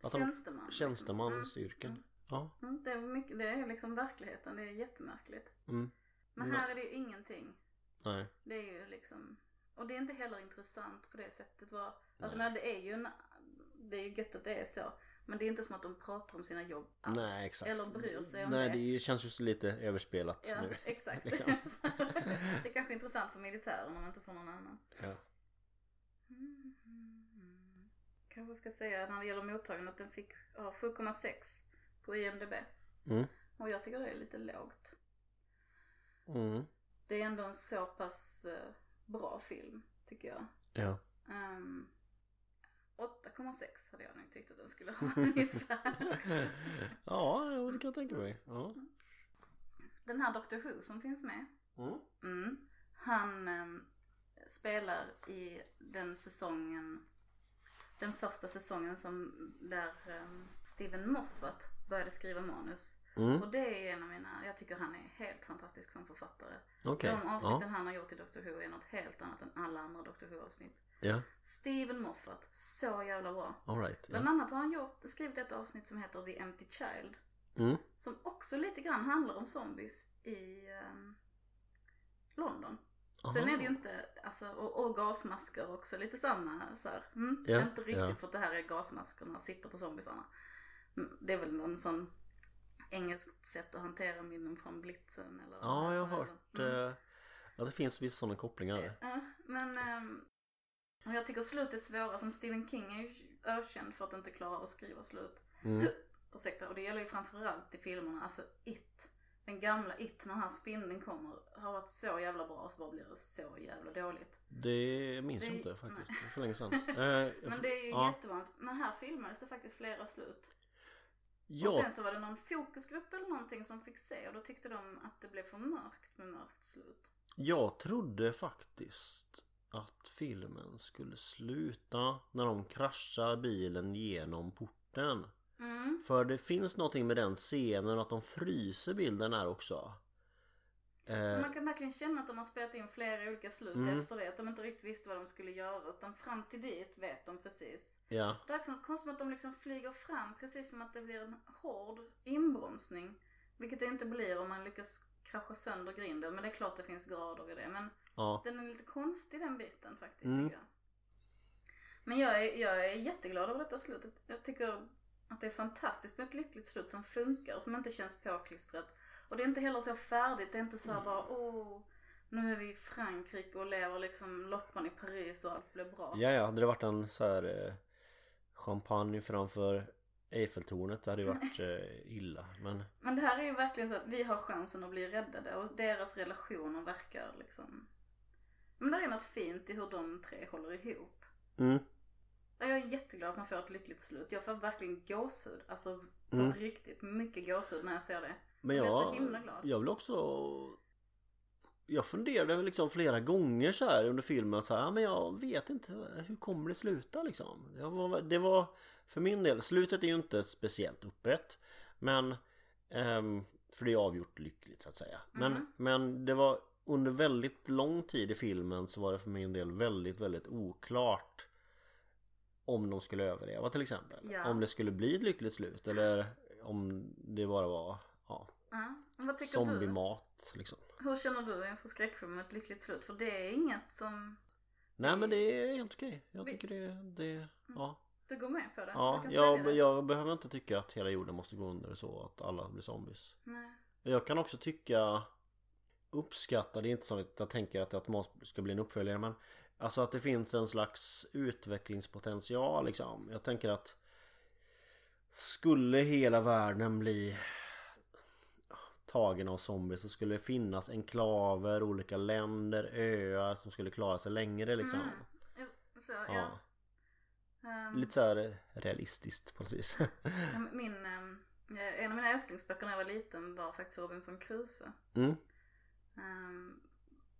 att de, Tjänsteman. liksom. tjänstemansyrken. Mm. Ja. Mm, det, är mycket, det är liksom verkligheten, det är jättemärkligt. Mm. Men här är det ju ingenting. Nej. Det är ju liksom, och det är inte heller intressant på det sättet. Var, alltså men det är ju en, det är ju gött att det är så. Men det är inte som att de pratar om sina jobb alls. Nej exakt. Eller bryr sig om Nej det. det känns ju lite överspelat Ja, nu. exakt. liksom. det är kanske intressant för militären om man inte får någon annan. Ja. Mm. Kanske ska säga när det gäller mottagandet att den fick ja, 7,6 på IMDB. Mm. Och jag tycker det är lite lågt. Mm. Det är ändå en så pass eh, bra film, tycker jag. Ja. Um, 8,6 hade jag nog tyckt att den skulle ha ungefär. ja, det kan jag tänka mig. Ja. Den här Doctor Who som finns med. Mm. Mm, han ehm, spelar i den säsongen, den första säsongen som där um, Steven Moffat började skriva manus. Mm. Och det är en av mina, jag tycker han är helt fantastisk som författare. Okej. De avsnitten Ja. han har gjort i Doctor Who är något helt annat än alla andra Doctor Who avsnitt. Ja. Steven Moffat, så jävla bra. Alright. Bland Ja. annat har han gjort, skrivit ett avsnitt som heter The Empty Child. Mm. Som också lite grann handlar om zombies i ehm, London. Sen Aha. är det ju inte, alltså, och, och gasmasker också, lite samma så här. Mm, Ja, inte riktigt ja. för att det här är gasmaskerna sitter på zombiesarna. Mm, Det är väl någon sån engelskt sätt att hantera minnen från blitzen eller Ja, jag har hört Mm. eh, att det finns vissa sådana kopplingar. Ja, men ehm, och jag tycker slut är svåra. Som Stephen King är ju ökänd för att inte klara att skriva slut. Mm. Ursäkta, och det gäller ju framförallt i filmerna. Alltså It. Den gamla It, när den här spindeln kommer, har varit så jävla bra och så bara blir det så jävla dåligt. Det minns jag Det- inte faktiskt. Det är för länge sedan. Eh, Men det är ju ja. jättevanligt. Men här filmades det faktiskt flera slut. Och Ja, sen så var det någon fokusgrupp eller någonting som fick se och då tyckte de att det blev för mörkt med mörkt slut. jag trodde faktiskt att filmen skulle sluta när de kraschar bilen genom porten. Mm. För det finns någonting med den scenen att de fryser bilden här också. Eh, Man kan verkligen känna att de har spelat in flera olika slut Mm. efter det. Att de inte riktigt visste vad de skulle göra utan fram till dit vet de precis. ja, Det är också något konstigt med att de liksom flyger fram precis som att det blir en hård inbromsning. Vilket det inte blir om man lyckas krascha sönder grinden. Men det är klart det finns grader i det. Men ja. den är lite konstig den biten faktiskt Mm. tycker jag. Men jag är, jag är jätteglad över detta slutet. Jag tycker att det är fantastiskt med ett lyckligt slut som funkar. Som inte känns påklistrat. Och det är inte heller så färdigt. Det är inte så här bara åh. Nu är vi i Frankrike och lever liksom loppan i Paris och allt blir bra. Ja, ja, hade det varit en så här eh, champagne framför Eiffeltornet det hade ju varit eh, illa. Men Men det här är ju verkligen så att vi har chansen att bli räddade och deras relationer verkar liksom... Men det är något fint i hur de tre håller ihop. mm, Jag är jätteglad att man får ett lyckligt slut. Jag får verkligen gåshud. Alltså Mm. riktigt mycket gåshud när jag ser det. men Jag är så jag, himla glad. jag vill också Jag funderade liksom flera gånger så här under filmen så här, "Ja, men jag vet inte hur kommer det sluta liksom. Det var, det var för min del, slutet är ju inte speciellt upprätt Men ehm, För det är avgjort lyckligt så att säga. Men, Mhm. men det var under väldigt lång tid i filmen så var det för min del väldigt, väldigt oklart Om de skulle överleva till exempel. Ja. Om det skulle bli ett lyckligt slut eller om det bara var ja, Ja. Zombiemat liksom. Hur känner du inför skräckfilm ett lyckligt slut? För det är inget som... Nej men det är helt okej. Jag tycker det, det ja. Du går med på det? Ja, jag, det? jag behöver inte tycka att hela jorden måste gå under så att alla blir zombies. Nej. Jag kan också tycka Uppskatta, det är inte så att jag tänker att det automatiskt ska bli en uppföljare men Alltså att det finns en slags utvecklingspotential liksom. Jag tänker att Skulle hela världen bli Tagen av zombies så skulle det finnas enklaver, olika länder, öar som skulle klara sig längre liksom. Mm. Så, ja. Ja. Ehm, Lite så här realistiskt på något vis. Min, ehm, en av mina älsklingsböcker när jag var liten var faktiskt Robinson Crusoe. Mm. Ehm,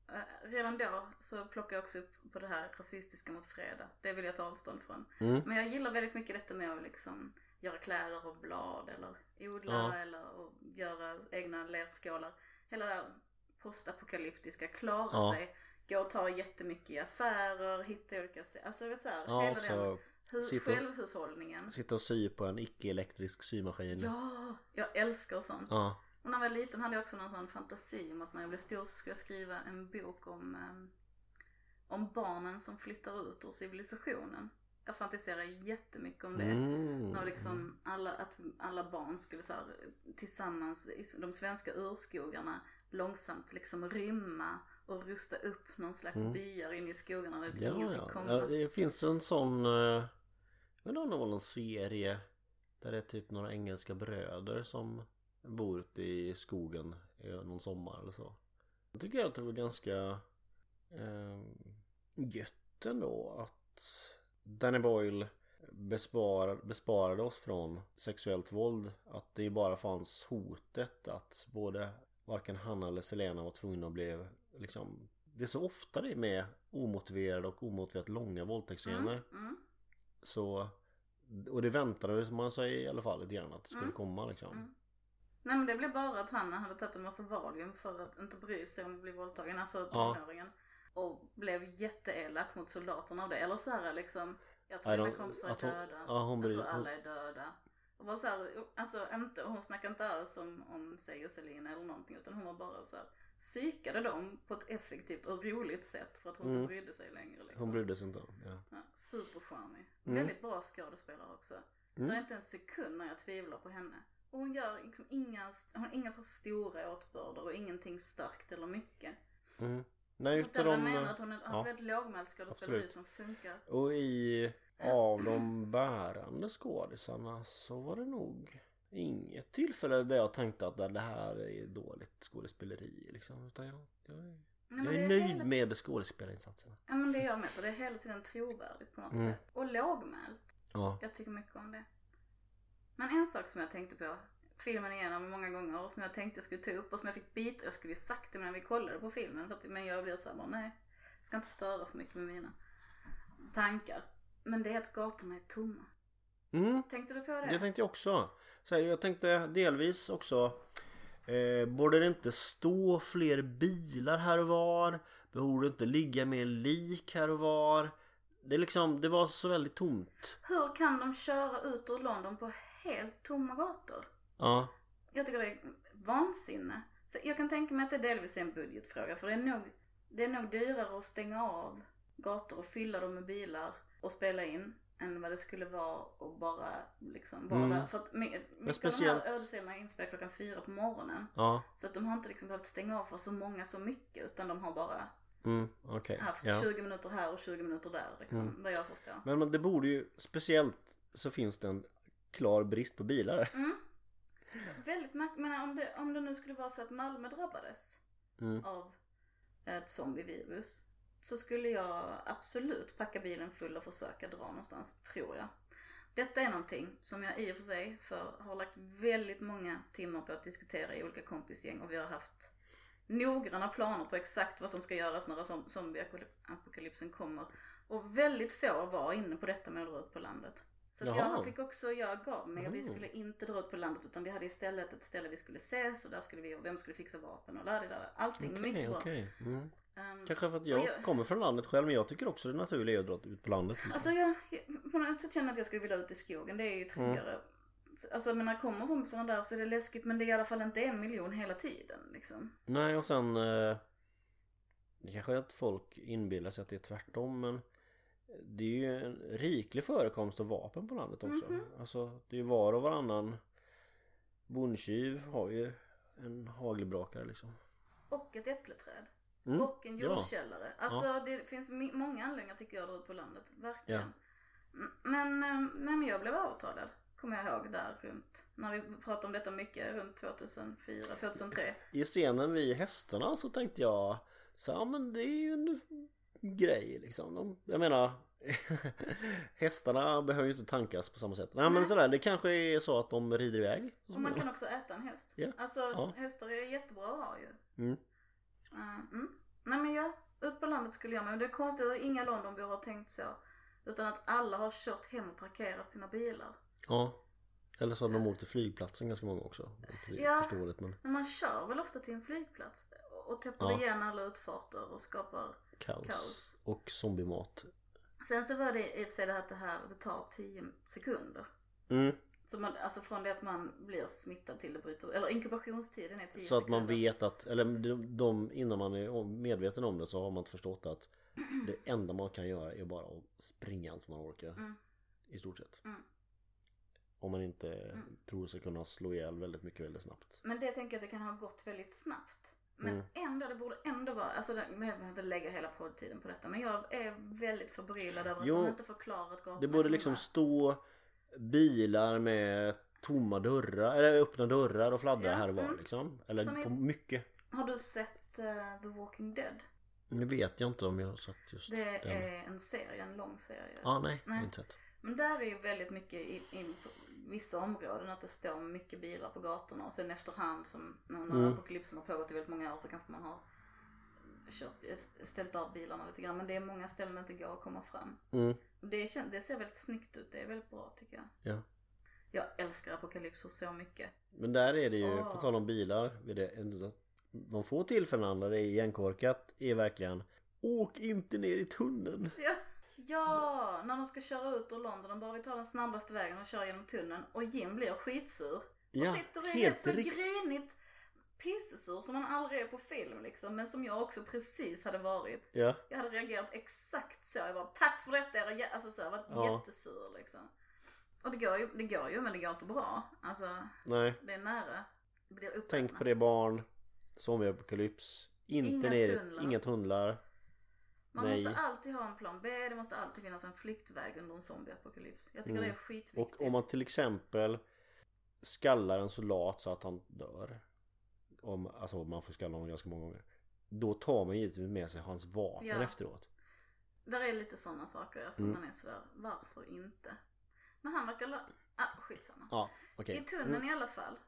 eh, redan då så plockade jag också upp på det här rasistiska mot fredag. Det vill jag ta avstånd från. Mm. Men jag gillar väldigt mycket detta med att liksom göra kläder av blad eller odla Ja. eller och göra egna lerskålar. Hela det här postapokalyptiska, klara Ja. sig, gå och ta jättemycket i affärer, hitta olika, alltså vet så här, Ja, hela den sitta- självhushållningen. sitta och sy på en icke-elektrisk symaskin. Ja, jag älskar sånt. Ja. Och när jag var liten hade jag också någon sån fantasi om att när jag blev stor så skulle jag skriva en bok om, ehm, om barnen som flyttar ut ur civilisationen. Jag fantiserar jättemycket om det. Mm. När liksom alla, att alla barn skulle så här, tillsammans i de svenska urskogarna långsamt liksom rymma och rusta upp någon slags Mm. byar inne i skogarna där Ja, ingen fick komma. ja. Det finns en sån... eh, Jag vet inte om det var någon serie Där det är typ några engelska bröder som bor ute i skogen någon sommar eller så. Jag tycker att det var ganska eh, gött ändå att Danny Boyle besparar, besparade oss från sexuellt våld. Att det bara fanns hotet att både varken han eller Selena var tvungna att bli liksom Det är så ofta det är med omotiverade och omotiverat långa våldtäktsscener. Mm, mm, Så Och det väntade man sig i alla fall lite grann att det skulle Mm. komma liksom. Mm. Nej men det blev bara att han hade tagit en massa Valium för att inte bry sig om att bli våldtagen, alltså Ja. tonåringen. Och blev jätteelak mot soldaterna av det. Eller så här liksom, jag tror mina kompisar är hon- döda. ja, hon jag bryr- tror alla är döda. Och bara så här, alltså inte, hon snackade inte alls om, om sig och Selina eller någonting utan hon var bara så här psykade dem på ett effektivt och roligt sätt för att hon Mm. inte brydde sig längre. Liksom. Hon brydde sig inte om. Ja. Ja, supercharmig. Mm. Väldigt bra skådespelare också. Mm. Det är inte en sekund när jag tvivlar på henne. Och hon gör liksom inga, hon har inga så stora åtbörder och ingenting starkt eller mycket. Mm. Nej just det, de, menar? Att hon har ja. väldigt lågmält skådespeleri som funkar. Och i av de bärande skådisarna så var det nog inget tillfälle där jag tänkte att det här är dåligt skådespeleri liksom. Utan jag, jag, är- jag är är nöjd hela- med skådespelarinsatserna. Ja men det är jag med på. Det är hela tiden trovärdigt på något Mm. sätt. Och lågmält. Ja. Jag tycker mycket om det. Men en sak som jag tänkte på filmen igenom många gånger och som jag tänkte jag skulle ta upp och som jag fick bita, jag skulle ju sagt det när vi kollade på filmen för att, men jag blir såhär bara nej, jag ska inte störa för mycket med mina tankar. Men det är att gatorna är tomma. Mm, Tänkte du på det? det tänkte jag också. Så här, jag tänkte delvis också eh, Borde det inte stå fler bilar här och var? Borde det inte ligga mer lik här och var? Det, är liksom, det var så väldigt tomt. Hur kan de köra ut ur London på helt tomma gator? Ja. Jag tycker det är vansinne. Så jag kan tänka mig att det delvis är en budgetfråga för det är nog, det är nog dyrare att stänga av gator och fylla dem med bilar och spela in än vad det skulle vara att bara liksom vara Mm. där. För att my- mycket av speciellt- de här ödesdelarna är inspelade klockan fyra på morgonen. Ja. Så att de har inte liksom behövt stänga av för så många så mycket utan de har bara Mm, okej. haft Ja. 20 minuter här och 20 minuter där liksom, Mm. vad jag förstår. Men, men det borde ju, speciellt så finns det en klar brist på bilar. Mm. Väldigt märkligt, men om det, om det nu skulle vara så att Malmö drabbades Mm. av ett zombievirus så skulle jag absolut packa bilen full och försöka dra någonstans, tror jag. Detta är någonting som jag i och för sig för, har lagt väldigt många timmar på att diskutera i olika kompisgäng och vi har haft noggranna planer på exakt vad som ska göras när zom- zombieapokalypsen kommer. Och väldigt få var inne på detta med att dra ut på landet. Så Jaha. jag fick också, jag gav mig och vi Mm. skulle inte dra ut på landet utan vi hade istället ett ställe vi skulle ses och där skulle vi, och vem skulle fixa vapen och där, där, Allting Okej, mycket bra. okej. Mm. Ehm, Kanske för att jag jag- kommer från landet själv men jag tycker också det naturliga är att dra ut på landet. Liksom. Alltså jag, jag på något sätt känner att jag skulle vilja ut i skogen. Det är ju tryggare. Alltså men när det kommer som sådana där så är det läskigt men det är i alla fall inte en miljon hela tiden liksom. Nej och sen eh, Det kanske är att folk inbillar sig att det är tvärtom men Det är ju en riklig förekomst av vapen på landet också. Mhm. Alltså det är ju var och varannan Bondtjuv har ju en hagelbrakare liksom. Och ett äppleträd. Mm. Och en ja. jordkällare. Alltså det finns många anledningar tycker jag att dra ut på landet. Verkligen. Ja. Men, eh, nej, men jag blev övertalad. Kommer jag ihåg där runt. När vi pratade om detta mycket runt 2004, 2003. I scenen vid hästarna så tänkte jag så ja men det är ju en grej liksom. De, jag menar Hästarna behöver ju inte tankas på samma sätt. Nej men Nej. sådär det kanske är så att de rider iväg. Och man kan också äta en häst. Ja. Alltså Ja. hästar är jättebra att ha ju. Mm. Eh, mm. Nej men ja, ut på landet skulle jag. Men det är konstigt att inga Londonbor har tänkt så. Utan att alla har kört hem och parkerat sina bilar. Ja. Eller så har de åkt till flygplatsen ganska många också. Ja. förståeligt men Men man kör väl ofta till en flygplats och täpper Ja. igen alla utfarter och skapar kaos. kaos. Och zombiemat. Sen så var det i och för sig det här att det här det tar 10 sekunder. Mm. Så man, alltså från det att man blir smittad till det bryter Eller inkubationstiden är 10 Så att man sekunder. vet att, eller de, de, innan man är medveten om det så har man inte förstått att det enda man kan göra är bara att springa allt man orkar. Mm. I stort sett. Mm. Om man inte tror sig kunna slå ihjäl väldigt mycket väldigt snabbt. Men det tänker jag att det kan ha gått väldigt snabbt. Men Mm. ändå, det borde ändå vara, alltså det, jag behöver inte lägga hela poddtiden på detta. Men jag är väldigt förbryllad över att Jo, de inte förklarat gatorna Det borde liksom stå bilar med tomma dörrar, eller öppna dörrar och fladdra Ja, här och var mm. liksom. Eller Som på mycket. Har du sett eh, The Walking Dead? Nu vet jag inte om jag har sett just Det den. är en serie, en lång serie. Ja, nej, jag har Nej. inte sett. Men där är ju väldigt mycket i, in på vissa områden att det står mycket bilar på gatorna och sen efterhand som när när Mm. apokalypsen har pågått i väldigt många år så kanske man har kört, ställt av bilarna lite grann. Men det är många ställen det inte går att komma fram. Mm. Det, det ser väldigt snyggt ut. Det är väldigt bra tycker jag. Ja. Jag älskar apokalypser så mycket. Men där är det ju, Åh. på tal om bilar, det, de få tillfällen där det är igenkorkat är verkligen Åk inte ner i tunneln. Ja. Ja, när de ska köra ut ur London, de bara vi tar den snabbaste vägen och kör genom tunneln och Jim blir skitsur. Ja, och sitter är helt så riktigt. grinigt pissesur som man aldrig är på film liksom. Men som jag också precis hade varit. Ja, Jag hade reagerat exakt så. Jag bara tack för detta era jä-" Alltså så jag var Ja. jättesur liksom. Och det går, ju, det går ju men det går inte bra. Alltså nej. det är nära. Det blir uppätna. Tänk på det barn. Zombieapokalyps. Inte Inga ner, tunnlar. inga tunnlar. Man Nej. måste alltid ha en plan B. Det måste alltid finnas en flyktväg under en zombieapokalyps. Jag tycker Mm. det är skitviktigt. Och om man till exempel skallar en soldat så att han dör. Om, alltså man får skalla honom ganska många gånger. Då tar man givetvis med sig hans vapen Ja. efteråt. Där är lite sådana saker. Alltså Mm. man är sådär, varför inte? Men han verkar... Ah, skitsamma. Ja, okej. I tunneln i alla fall.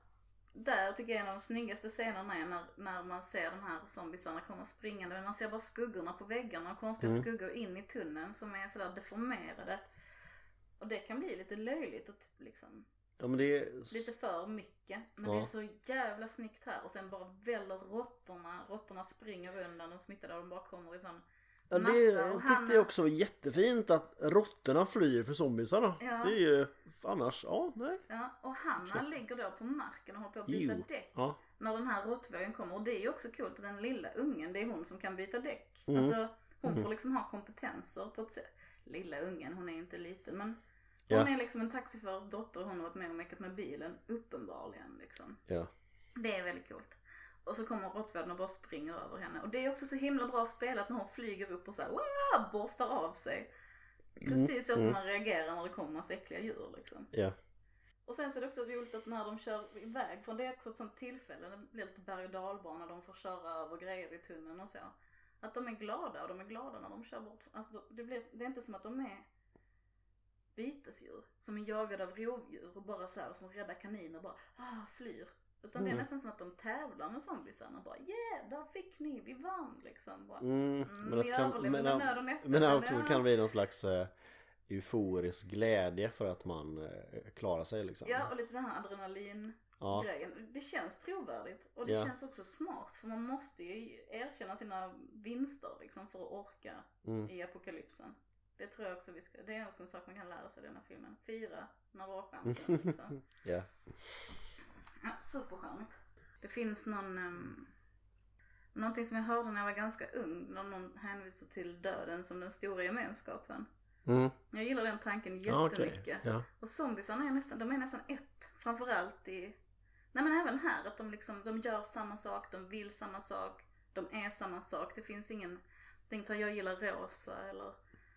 Där tycker jag en av de snyggaste scenerna är när, när man ser de här zombiesarna komma springande. Men man ser bara skuggorna på väggarna och konstiga Mm. skuggor in i tunneln som är sådär deformerade. Och det kan bli lite löjligt och t- liksom Ja men det är... lite för mycket. Men Ja. det är så jävla snyggt här och sen bara väller råttorna. Råttorna springer undan de smittade och de bara kommer i sån Ja, det massa. tyckte han- jag också var jättefint att råttorna flyr för zombiesarna. Ja. Det är ju annars, ja nej. Ja, och Hanna ligger då på marken och håller på att byta Jo. däck. Ja. när den här råttvågen kommer. Och det är ju också coolt att den lilla ungen, det är hon som kan byta däck. Mm. Alltså hon Mhm. får liksom ha kompetenser på ett sätt. Lilla ungen, hon är inte liten men Ja. hon är liksom en taxiförares dotter och hon har varit med och mekat med bilen uppenbarligen liksom. Ja. Det är väldigt coolt. Och så kommer råttvågen och bara springer över henne. Och det är också så himla bra spelat när hon flyger upp och så här, "Wah!" borstar av sig. Precis så som Mm. man reagerar när det kommer massa äckliga djur liksom. Ja. Och sen så är det också roligt att när de kör iväg, för det är också ett sånt tillfälle, det blir lite berg och dalbana, de får köra över grejer i tunneln och så. Att de är glada och de är glada när de kör bort. Alltså det, blir, det är inte som att de är bytesdjur som är jagade av rovdjur och bara så här som rädda kaniner bara ah, flyr. Utan det är Mm. nästan som att de tävlar med zombiesarna bara yeah, där fick ni, vi vann liksom. Bara, Mm, mm, men vi att kan, överlevde men, nöd och näppe. men också ja. kan det bli någon slags eh, euforisk glädje för att man eh, klarar sig liksom. Ja, och lite den här adrenalin Ja. grejen. Det känns trovärdigt och det Ja. känns också smart för man måste ju erkänna sina vinster liksom för att orka Mm. i apokalypsen. Det tror jag också vi ska, det är också en sak man kan lära sig i den här filmen. Fira när du har chansen. Liksom. Ja. Ja, supercharmigt. Det finns någon, um, någonting som jag hörde när jag var ganska ung, när någon hänvisar till döden som den stora gemenskapen. Mm. Jag gillar den tanken jättemycket. Ja. Och zombiesarna är nästan, de är nästan ett. Framförallt i, nej men även här att de liksom, de gör samma sak, de vill samma sak, de är samma sak. Det finns ingen, det är inte så jag gillar rosa eller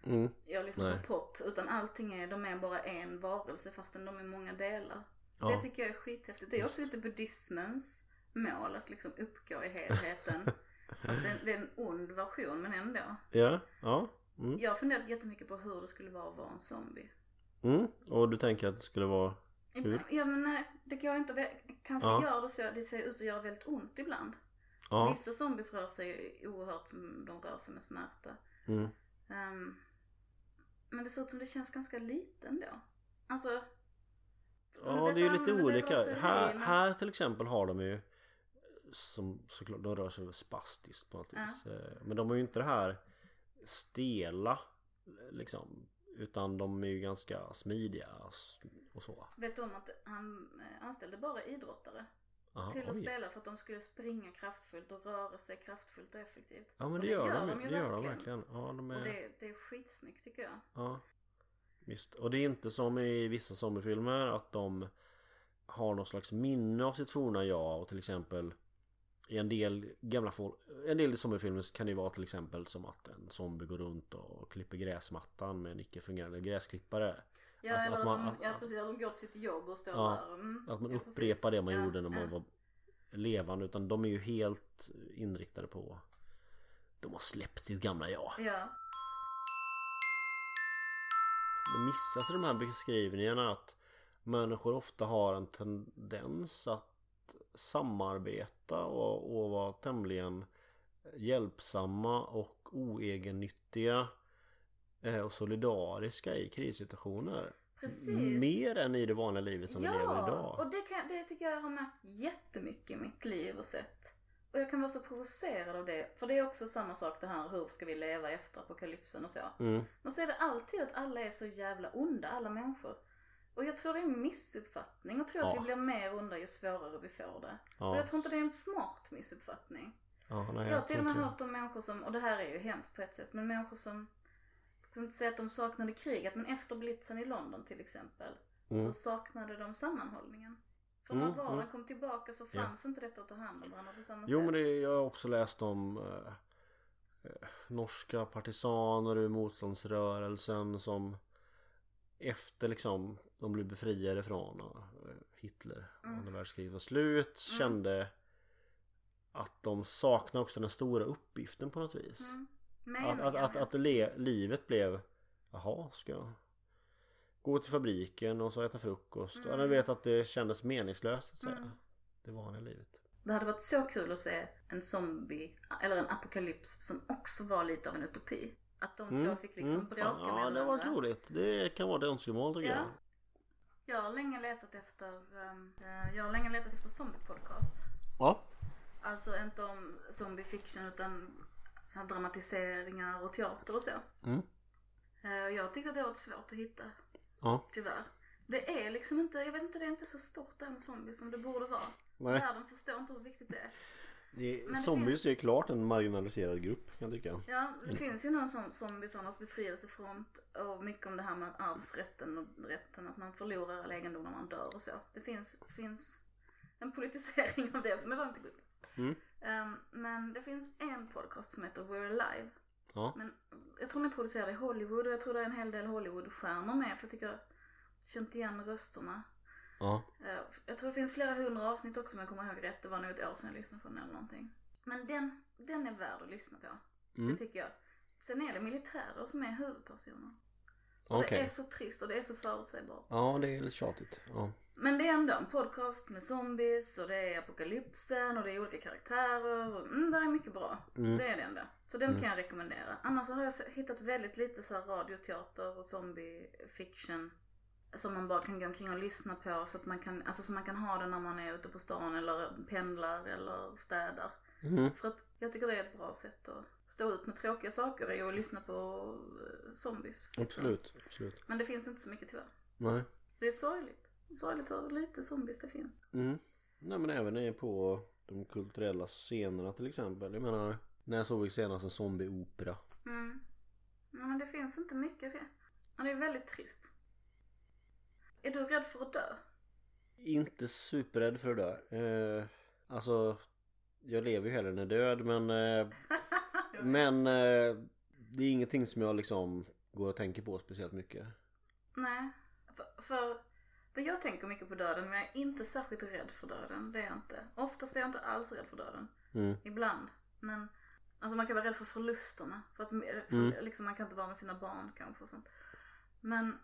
Mm. jag lyssnar Nej. på pop. Utan allting är, de är bara en varelse fastän de är många delar. Ja. Det tycker jag är skithäftigt. Det är också Just. lite buddhismens mål att liksom uppgå i helheten. Fast det är, det är en ond version men ändå. Ja. Ja. Mm. Jag har funderat jättemycket på hur det skulle vara att vara en zombie. Mm. Och du tänker att det skulle vara Hur? Ja men nej, det går inte. Kanske Ja. gör det så. Det ser ut att göra väldigt ont ibland. Ja. Vissa zombies rör sig oerhört som de rör sig med smärta. Mm. Ehm, men det ser ut som det känns ganska lite ändå. Alltså. Ja, det är ju lite det olika. Här, här till exempel har de ju som såklart, de rör sig spastiskt på något Ja. vis. Eh, Men de har ju inte det här stela liksom. Utan de är ju ganska smidiga och så. Vet du om att han eh, anställde bara idrottare Aha, till att oj. spela för att de skulle springa kraftfullt och röra sig kraftfullt och effektivt. Ja men Och det gör de, ju det gör de verkligen. Ja, de Och är, det, det är skitsnyggt tycker jag. ja. Visst. Och det är inte som i vissa zombiefilmer att de har någon slags minne av sitt forna jag och till exempel i en del gamla en del zombiefilmer kan det vara till exempel som att en zombie går runt och klipper gräsmattan med en icke fungerande gräsklippare. Ja, Att- eller att att, man- de, ja precis, att de går till sitt jobb och står Ja, där. Mm, Att man ja, upprepar precis. det man Ja, gjorde när man var levande utan de är ju helt inriktade på De har släppt sitt gamla jag. Ja, Det missas i de här beskrivningarna att människor ofta har en tendens att samarbeta och, och vara tämligen hjälpsamma och oegennyttiga eh, och solidariska i krissituationer. Precis. Mer än i det vanliga livet som vi lever idag. och det, kan, det tycker jag har märkt jättemycket i mitt liv och sett. Och jag kan vara så provocerad av det. För det är också samma sak det här, hur ska vi leva efter apokalypsen och så. Mm. Man ser det alltid att alla är så jävla onda, alla människor. Och jag tror det är en missuppfattning och tror att Ja. vi blir mer onda ju svårare vi får det. Och Ja. jag tror inte det är en smart missuppfattning. Ja, nej, Jag har till och med hört om människor som, och det här är ju hemskt på ett sätt, men människor som, jag ska inte säga att de saknade kriget, men efter blitzen i London till exempel, Mm. så saknade de sammanhållningen. För Mm, när vardagen mm. kom tillbaka så Ja. fanns inte detta att ta hand om varandra på samma Jo sätt. men det, jag har också läst om eh, eh, norska partisaner ur motståndsrörelsen som efter liksom de blev befriade från och, eh, Hitler Mm. andra världskriget var slut kände att de saknar också den stora uppgiften på något vis. Mm. Att, att, att, ja. att le, livet blev Jaha, ska jag gå till fabriken och så äta frukost? Mm. Jag vet att det kändes meningslöst att säga. Mm. Det vanliga livet. Det hade varit så kul att se en zombie, eller en apokalyps som också var lite av en utopi. Att de två fick liksom mm, bråka med Ja, varandra. det var roligt. Det kan vara ett önskemål tycker Ja. jag. Jag har länge letat efter, ehm, eh, jag har länge letat efter zombie-podcast. Ja. Alltså inte om zombie fiction utan så dramatiseringar och teater och så. Mm. Eh, jag tyckte att det var svårt att hitta, Ja. tyvärr. Det är liksom inte, jag vet inte, det är inte så stort med zombies som det borde vara. Nej. Världen förstår inte hur viktigt det är. Det, Men det zombies är klart en marginaliserad grupp kan jag tycka. Ja, det finns ju någon sån zombiesarnas befrielsefront och mycket om det här med arvsrätten och rätten att man förlorar all egendom när man dör och så. Det finns, finns en politisering av det också, men det var inte good. Mm. Ehm, men det finns en podcast som heter We're Alive. Ja. Men jag tror den är producerad i Hollywood och jag tror det är en hel del Hollywoodstjärnor med för jag tycker jag känt igen rösterna. Ja. Eh, Jag tror det finns flera hundra avsnitt också om jag kommer ihåg rätt. Det var nog ett år sedan jag lyssnade på den eller någonting. Men den, den är värd att lyssna på. Mm. Det tycker jag. Sen är det militärer som är huvudpersoner. Och Okej. Det är så trist och det är så förutsägbart. Ja, det är lite tjatigt. Ja. Men det är ändå en podcast med zombies och det är apokalypsen och det är olika karaktärer. Och, mm, det är mycket bra. Mm. Det är det ändå. Så den kan jag rekommendera. Annars har jag hittat väldigt lite så här radioteater och zombie fiction. Som man bara kan gå omkring och lyssna på så att man kan, alltså så man kan ha det när man är ute på stan eller pendlar eller städar. Mm. För att jag tycker det är ett bra sätt att stå ut med tråkiga saker i och lyssna på eh, zombies. Absolut. Absolut. Men det finns inte så mycket tyvärr. Nej. Det är sorgligt. Sorgligt hur lite zombies det finns. Mm. Nej men även på de kulturella scenerna till exempel. Jag menar, när såg vi senast en zombieopera? Mm. Ja, men det finns inte mycket. Ja, det är väldigt trist. Är du rädd för att dö? Inte superrädd för det där. Eh, alltså, jag lever ju hellre än är död men eh, Men eh, det är ingenting som jag liksom går och tänker på speciellt mycket. Nej. För, för, för jag tänker mycket på döden men jag är inte särskilt rädd för döden. Det är jag inte. Oftast är jag inte alls rädd för döden. Mm. Ibland. Men alltså man kan vara rädd för förlusterna. För att för, Mm. liksom, man kan inte vara med sina barn kanske och sånt. Men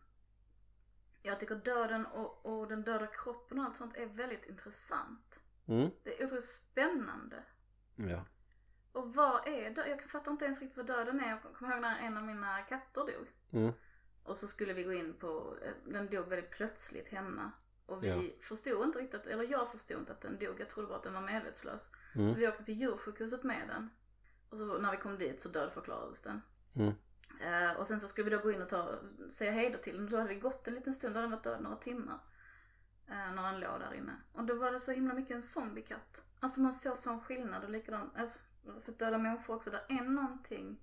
jag tycker döden och, och den döda kroppen och allt sånt är väldigt intressant. Mm. Det är otroligt spännande. Ja. Och vad är döden? Jag fattar inte ens riktigt vad döden är. Jag kommer ihåg när en av mina katter dog. Mm. Och så skulle vi gå in på, eh, den dog väldigt plötsligt hemma. Och vi Ja. förstod inte riktigt, eller jag förstod inte att den dog. Jag trodde bara att den var medvetslös. Mm. Så vi åkte till djursjukhuset med den. Och så när vi kom dit så dödförklarades den. Mm. Eh, och sen så skulle vi då gå in och ta, säga hejdå till den. Då hade det gått en liten stund, då hade den varit död några timmar. Eh, när den låg där inne. Och då var det så himla mycket en zombiekatt. Alltså man såg sån skillnad och likadant, äh, sett döda människor också. Där är någonting,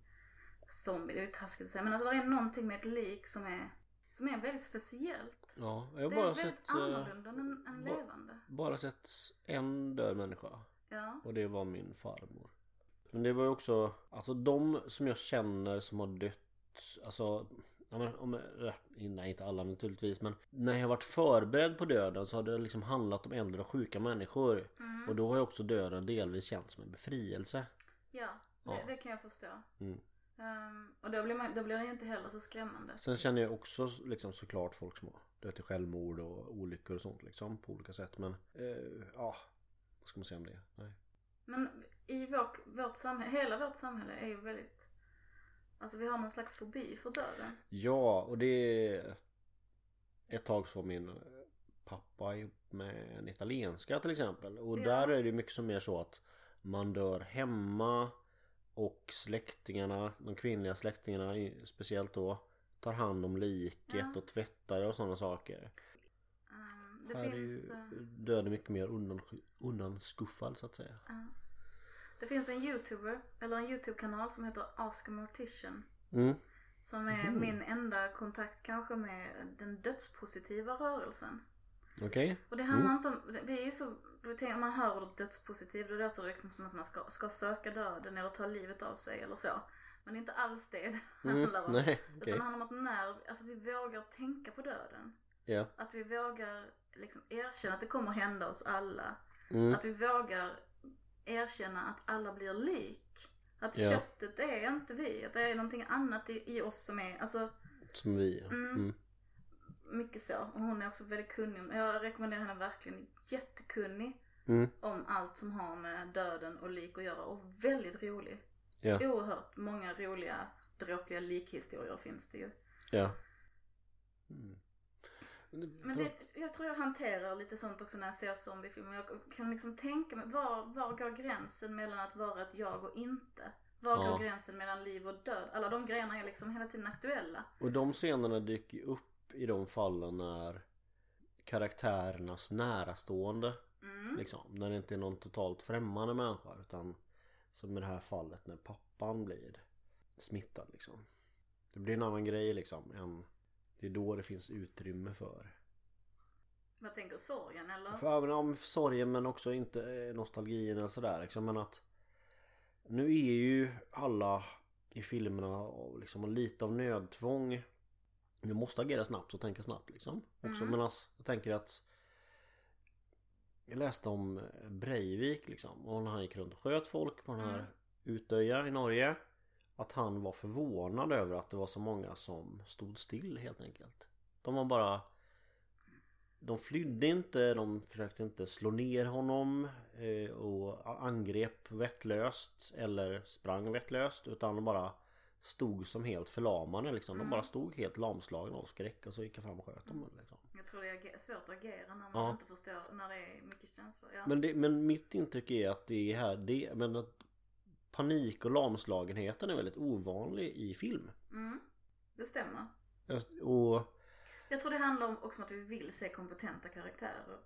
zombie, det är ju taskigt att säga, men alltså det är någonting med ett lik som är, som är väldigt speciellt. Ja, jag har Det bara är väldigt sett, eh, annorlunda än, än ba- levande. bara sett en död människa. Ja. Och det var min farmor. Men det var ju också, alltså de som jag känner som har dött, alltså Ja, men, om, eh, nej inte alla naturligtvis men när jag har varit förberedd på döden så har det liksom handlat om äldre och sjuka människor. Mm. Och då har ju också döden delvis känts som en befrielse. Ja, det, Ja. det kan jag förstå. Mm. Ehm, och då blir, man, då blir det inte heller så skrämmande. Sen känner jag också liksom såklart folk som har dött i självmord och olyckor och sånt liksom på olika sätt men eh, ja Vad ska man säga om det? Nej. Men i vårt, vårt samhälle, hela vårt samhälle är ju väldigt Alltså vi har någon slags fobi för döden. Ja och det ett tag så min pappa ihop med en italienska till exempel. Och Ja. där är det mycket som mer så att man dör hemma och släktingarna, de kvinnliga släktingarna speciellt då tar hand om liket Ja. och tvättar och sådana saker. Mm, det Här är finns... ju eh, döden mycket mer undan, undanskuffad så att säga. ja. Det finns en youtuber, eller en youtube-kanal som heter Ask a Mortician. Mm. Som är Mhm. min enda kontakt kanske med den dödspositiva rörelsen. Okej? Och det Mm. handlar inte om, det är ju så, tänker, om man hör ordet dödspositiv då låter det liksom som att man ska, ska söka döden eller ta livet av sig eller så. Men det är inte alls det det Mm. handlar om. Nej, Utan okej. det handlar om att när, alltså vi vågar tänka på döden. Ja. Att vi vågar liksom erkänna att det kommer hända oss alla. Mm. Att vi vågar erkänna att alla blir lik. Att Ja. köttet är inte vi, att det är någonting annat i, i oss som är, alltså Som vi. Mm. Mm. mycket så. Och hon är också väldigt kunnig. Jag rekommenderar henne verkligen. Jättekunnig Mm. om allt som har med döden och lik att göra. Och väldigt rolig. Ja. Oerhört många roliga, dråpliga likhistorier finns det ju. Ja. Mm. Men det, jag tror jag hanterar lite sånt också när jag ser zombiefilmer. Jag kan liksom tänka mig, var, var går gränsen mellan att vara ett jag och inte? Var Ja. går gränsen mellan liv och död? Alla de grejerna är liksom hela tiden aktuella. Och de scenerna dyker upp i de fallen när karaktärernas närastående Mm. liksom. När det inte är någon totalt främmande människa utan som i det här fallet när pappan blir smittad liksom. Det blir en annan grej liksom än det är då det finns utrymme för. Vad tänker du, sorgen eller? För även om sorgen men också inte eh, nostalgin eller sådär liksom. Men att nu är ju alla i filmerna och liksom lite av nödtvång. Vi måste agera snabbt och tänka snabbt liksom. Också Mm. medan jag tänker att jag läste om Breivik liksom. Och när han gick runt och sköt folk på den här Mm. Utöja i Norge. Att han var förvånad över att det var så många som stod still helt enkelt. De var bara De flydde inte, de försökte inte slå ner honom eh, och angrep vettlöst eller sprang vettlöst utan de bara stod som helt förlamade liksom. De Mm. bara stod helt lamslagna av skräck och så gick jag fram och sköt dem liksom. Jag tror det är svårt att agera när man Ja. inte förstår, när det är mycket känslor. Ja. Men, det, men mitt intryck är att det är här, det, men att panik och lamslagenheten är väldigt ovanlig i film. Mm, det stämmer. Och Jag tror det handlar om också om att vi vill se kompetenta karaktärer.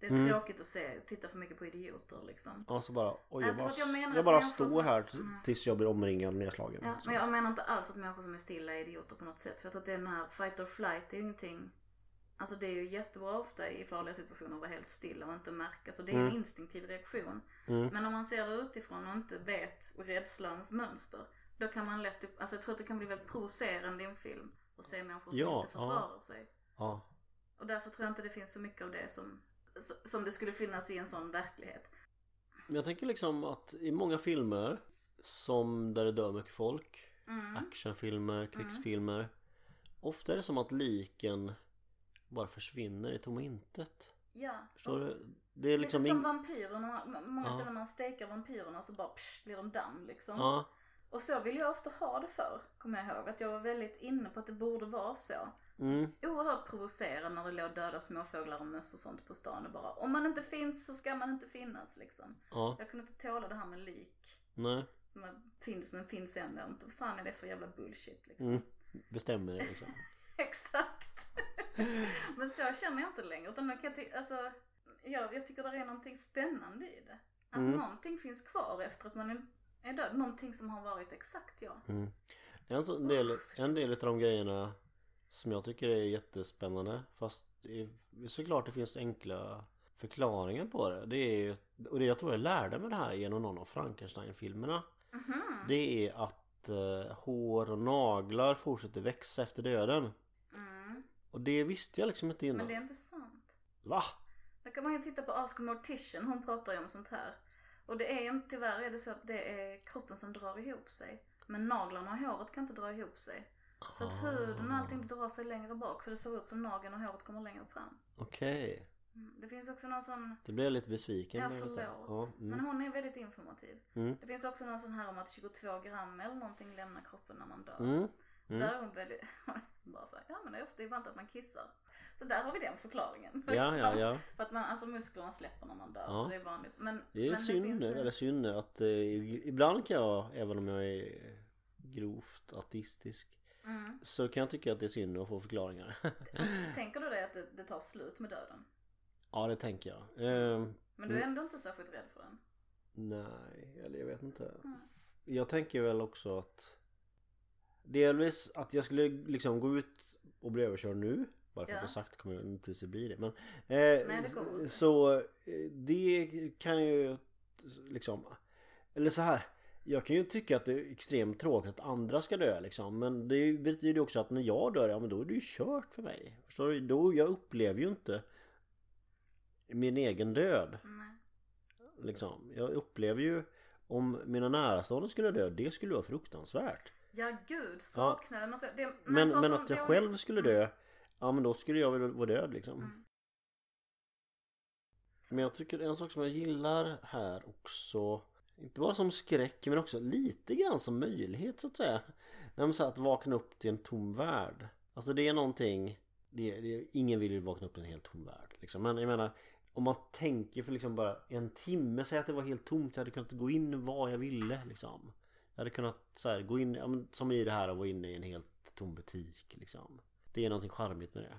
Det är Mm. tråkigt att se, titta för mycket på idioter liksom. ja, så bara, oj, Ja, jag bara, jag menar jag bara står som- här Mm. tills jag blir omringad och nedslagen. Ja, men jag menar inte alls att människor som är stilla är idioter på något sätt. För jag tror att den här fight or flight är ju ingenting Alltså det är ju jättebra ofta i farliga situationer att vara helt stilla och inte märka. Så det är en Mm. instinktiv reaktion. Mm. Men om man ser det utifrån och inte vet rädslans mönster. Då kan man lätt, alltså jag tror att det kan bli väldigt provocerande i en film. Och se människor som Ja, inte försvarar sig. Ja. Och därför tror jag inte det finns så mycket av det som, som det skulle finnas i en sån verklighet. Men jag tänker liksom att i många filmer som där det dör mycket folk Mm. Actionfilmer, krigsfilmer Ofta är det som att liken bara försvinner i tomma intet Ja. Förstår du? Det är liksom Lite som vampyrerna, många Ja. ställen man stekar vampyrerna så bara psh, blir de damm liksom. Ja, Och så vill jag ofta ha det för kommer jag ihåg. Att jag var väldigt inne på att det borde vara så. mm, Oerhört provocerande när det låg döda småfåglar och möss och sånt på stan och bara om man inte finns så ska man inte finnas liksom. ja, Jag kunde inte tåla det här med lik. nej, Som finns men finns ändå inte. Vad fan är det för jävla bullshit liksom. mm, bestämmer det liksom Exakt. Men så känner jag inte längre. Utan jag, kan ty- alltså, jag, jag tycker det är någonting spännande i det. Att Mm. någonting finns kvar efter att man är, är död. Någonting som har varit exakt jag. mm. en, del, en del av de grejerna som jag tycker är jättespännande Fast såklart det finns enkla förklaringar på det Det är och det jag tror jag lärde mig det här genom någon av Frankenstein-filmerna Mhm. Det är att eh, hår och naglar fortsätter växa efter döden Mm. Och det visste jag liksom inte innan Men det är inte sant. Va? Då kan man ju titta på Ask Mortician. Hon pratar ju om sånt här. Och det är inte, tyvärr är det så att det är kroppen som drar ihop sig. Men naglarna och håret kan inte dra ihop sig. Så att huden och allting drar sig längre bak. Så det ser ut som nageln och håret kommer längre fram. Okej Mm. Det finns också någon sån Det jag lite besviken Ja förlåt. Ja, Men mm. hon är väldigt informativ. Mm. Det finns också någon sån här om att 22 gram eller någonting lämnar kroppen när man dör. Mm. Mm. Där är hon väldigt, bara så här, ja men det är ofta ibland att man kissar. Så där har vi den förklaringen. Ja, ja, Liksom. ja. För att man, alltså musklerna släpper när man dör Ja. så det är vanligt. Men, Det är men synd finns nu, en- eller synd att eh, ibland kan jag, även om jag är grovt autistisk Mm. Så kan jag tycka att det är synd att få förklaringar Tänker du det att det, det tar slut med döden? Ja det tänker jag eh, Men du är Mm. ändå inte särskilt rädd för den? Nej, eller jag vet inte Mm. Jag tänker väl också att Delvis att jag skulle liksom gå ut och bli överkörd nu Bara för Ja. att jag sagt kommer jag inte att bli det men det eh, kommer inte. Så eh, det kan ju liksom Eller så här Jag kan ju tycka att det är extremt tråkigt att andra ska dö liksom Men det betyder ju också att när jag dör, ja men då är det ju kört för mig Förstår du? Då, jag upplever ju inte Min egen död Nej. liksom Jag upplever ju Om mina närstående skulle dö, det skulle vara fruktansvärt Ja gud, saknar den. Alltså, det, Men, men att jag själv skulle dö Ja men då skulle jag väl vara död liksom Mm. Men jag tycker en sak som jag gillar här också Inte bara som skräck men också lite grann som möjlighet så att säga När man säger att vakna upp till en tom värld Alltså det är någonting det, det, Ingen vill ju vakna upp till en helt tom värld liksom. Men jag menar Om man tänker för liksom bara en timme Säg att det var helt tomt Jag hade kunnat gå in var jag ville liksom Jag hade kunnat så här, gå in ja, men, Som i det här att vara inne i en helt tom butik liksom Det är någonting charmigt med det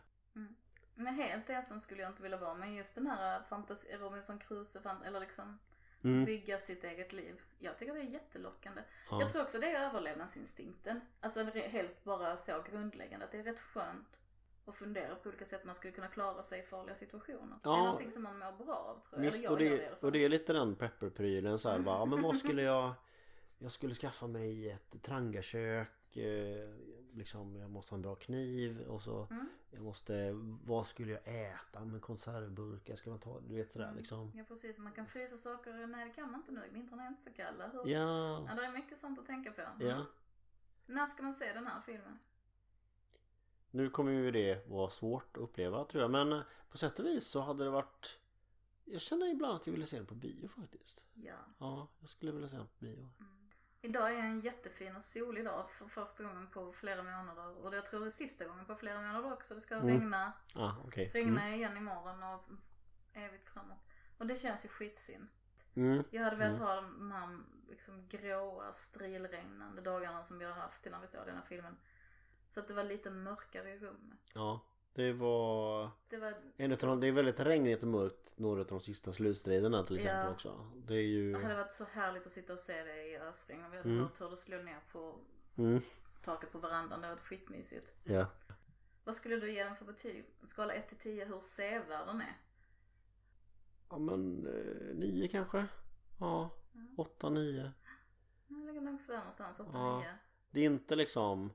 Men helt ensam skulle jag inte vilja vara. Men just den här fantasi, Robinson Crusoe, eller liksom mm. bygga sitt eget liv. Jag tycker det är jättelockande. ja. Jag tror också det är överlevnadsinstinkten. Alltså helt bara så grundläggande. Att det är rätt skönt att fundera på olika sätt man skulle kunna klara sig i farliga situationer. Det Ja. är någonting som man mår bra av tror jag. Visst Eller och jag gör det i det, alla fall. och det är lite den prepper-prylen så här, bara, men vad skulle jag Jag skulle skaffa mig ett trangakök eh, Liksom jag måste ha en bra kniv och så Mm. Jag måste Vad skulle jag äta med konservburkar? Ska man ta Du vet sådär Mm. liksom Ja precis, man kan frysa saker. Nej det kan man inte nu. Vintrarna är inte så kalla. Hur? Ja Ja, det är mycket sånt att tänka på. Ja När ska man se den här filmen? Nu kommer ju det vara svårt att uppleva tror jag men På sätt och vis så hade det varit Jag känner ibland att jag ville se den på bio faktiskt Ja. Ja, jag skulle vilja se den på bio Idag är en jättefin och solig dag för första gången på flera månader. Och jag tror det är sista gången på flera månader också. Det ska Mm. regna, ah, okej regna igen imorgon och evigt framåt. Och det känns ju skitsynd. mm. Jag hade velat Mm. ha de här liksom gråa, strilregnande dagarna som vi har haft innan vi såg den här filmen. Så att det var lite mörkare i rummet. Ja, det var Det var... en utav de, Det är väldigt regnigt och mörkt några av de sista slutstriderna till exempel Ja. också Det är ju Det hade varit så härligt att sitta och se det i ösregn. Vi hade Mm. hört hur det slog ner på mm, taket på verandan. Det var skitmysigt. Ja Vad skulle du ge den för betyg? Skala 1 till 10 hur sevärd den är? Ja men eh, nio kanske Ja, Mm. åtta, nio Jag ligger nog så där någonstans, 8-9. Ja. Det är inte liksom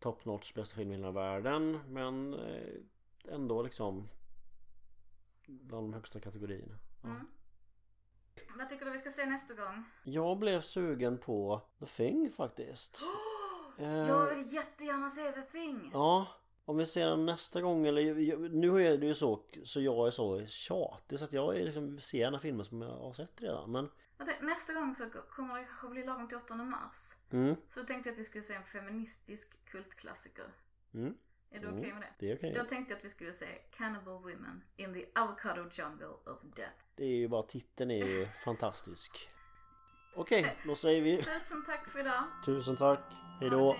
top notch bästa film i hela världen men eh, ändå liksom bland de högsta kategorierna ja. Mm. Vad tycker du vi ska se nästa gång? Jag blev sugen på The Thing faktiskt Eh, Jag vill jättegärna se The Thing! Ja, om vi ser den nästa gång eller Nu är det ju så så jag är så tjatig så att jag är liksom ser gärna filmer som jag har sett redan men Vänta, Nästa gång så kommer det kanske bli lagom till 8 mars. mm, Så då tänkte jag att vi skulle se en feministisk kultklassiker. mm, Är du Mm. okej med det? det är okej Då tänkte jag att vi skulle se Cannibal Women in the Avocado Jungle of Death. Det är ju bara titeln är ju fantastisk Okej, då säger vi Tusen tack för idag. tusen tack Hejdå.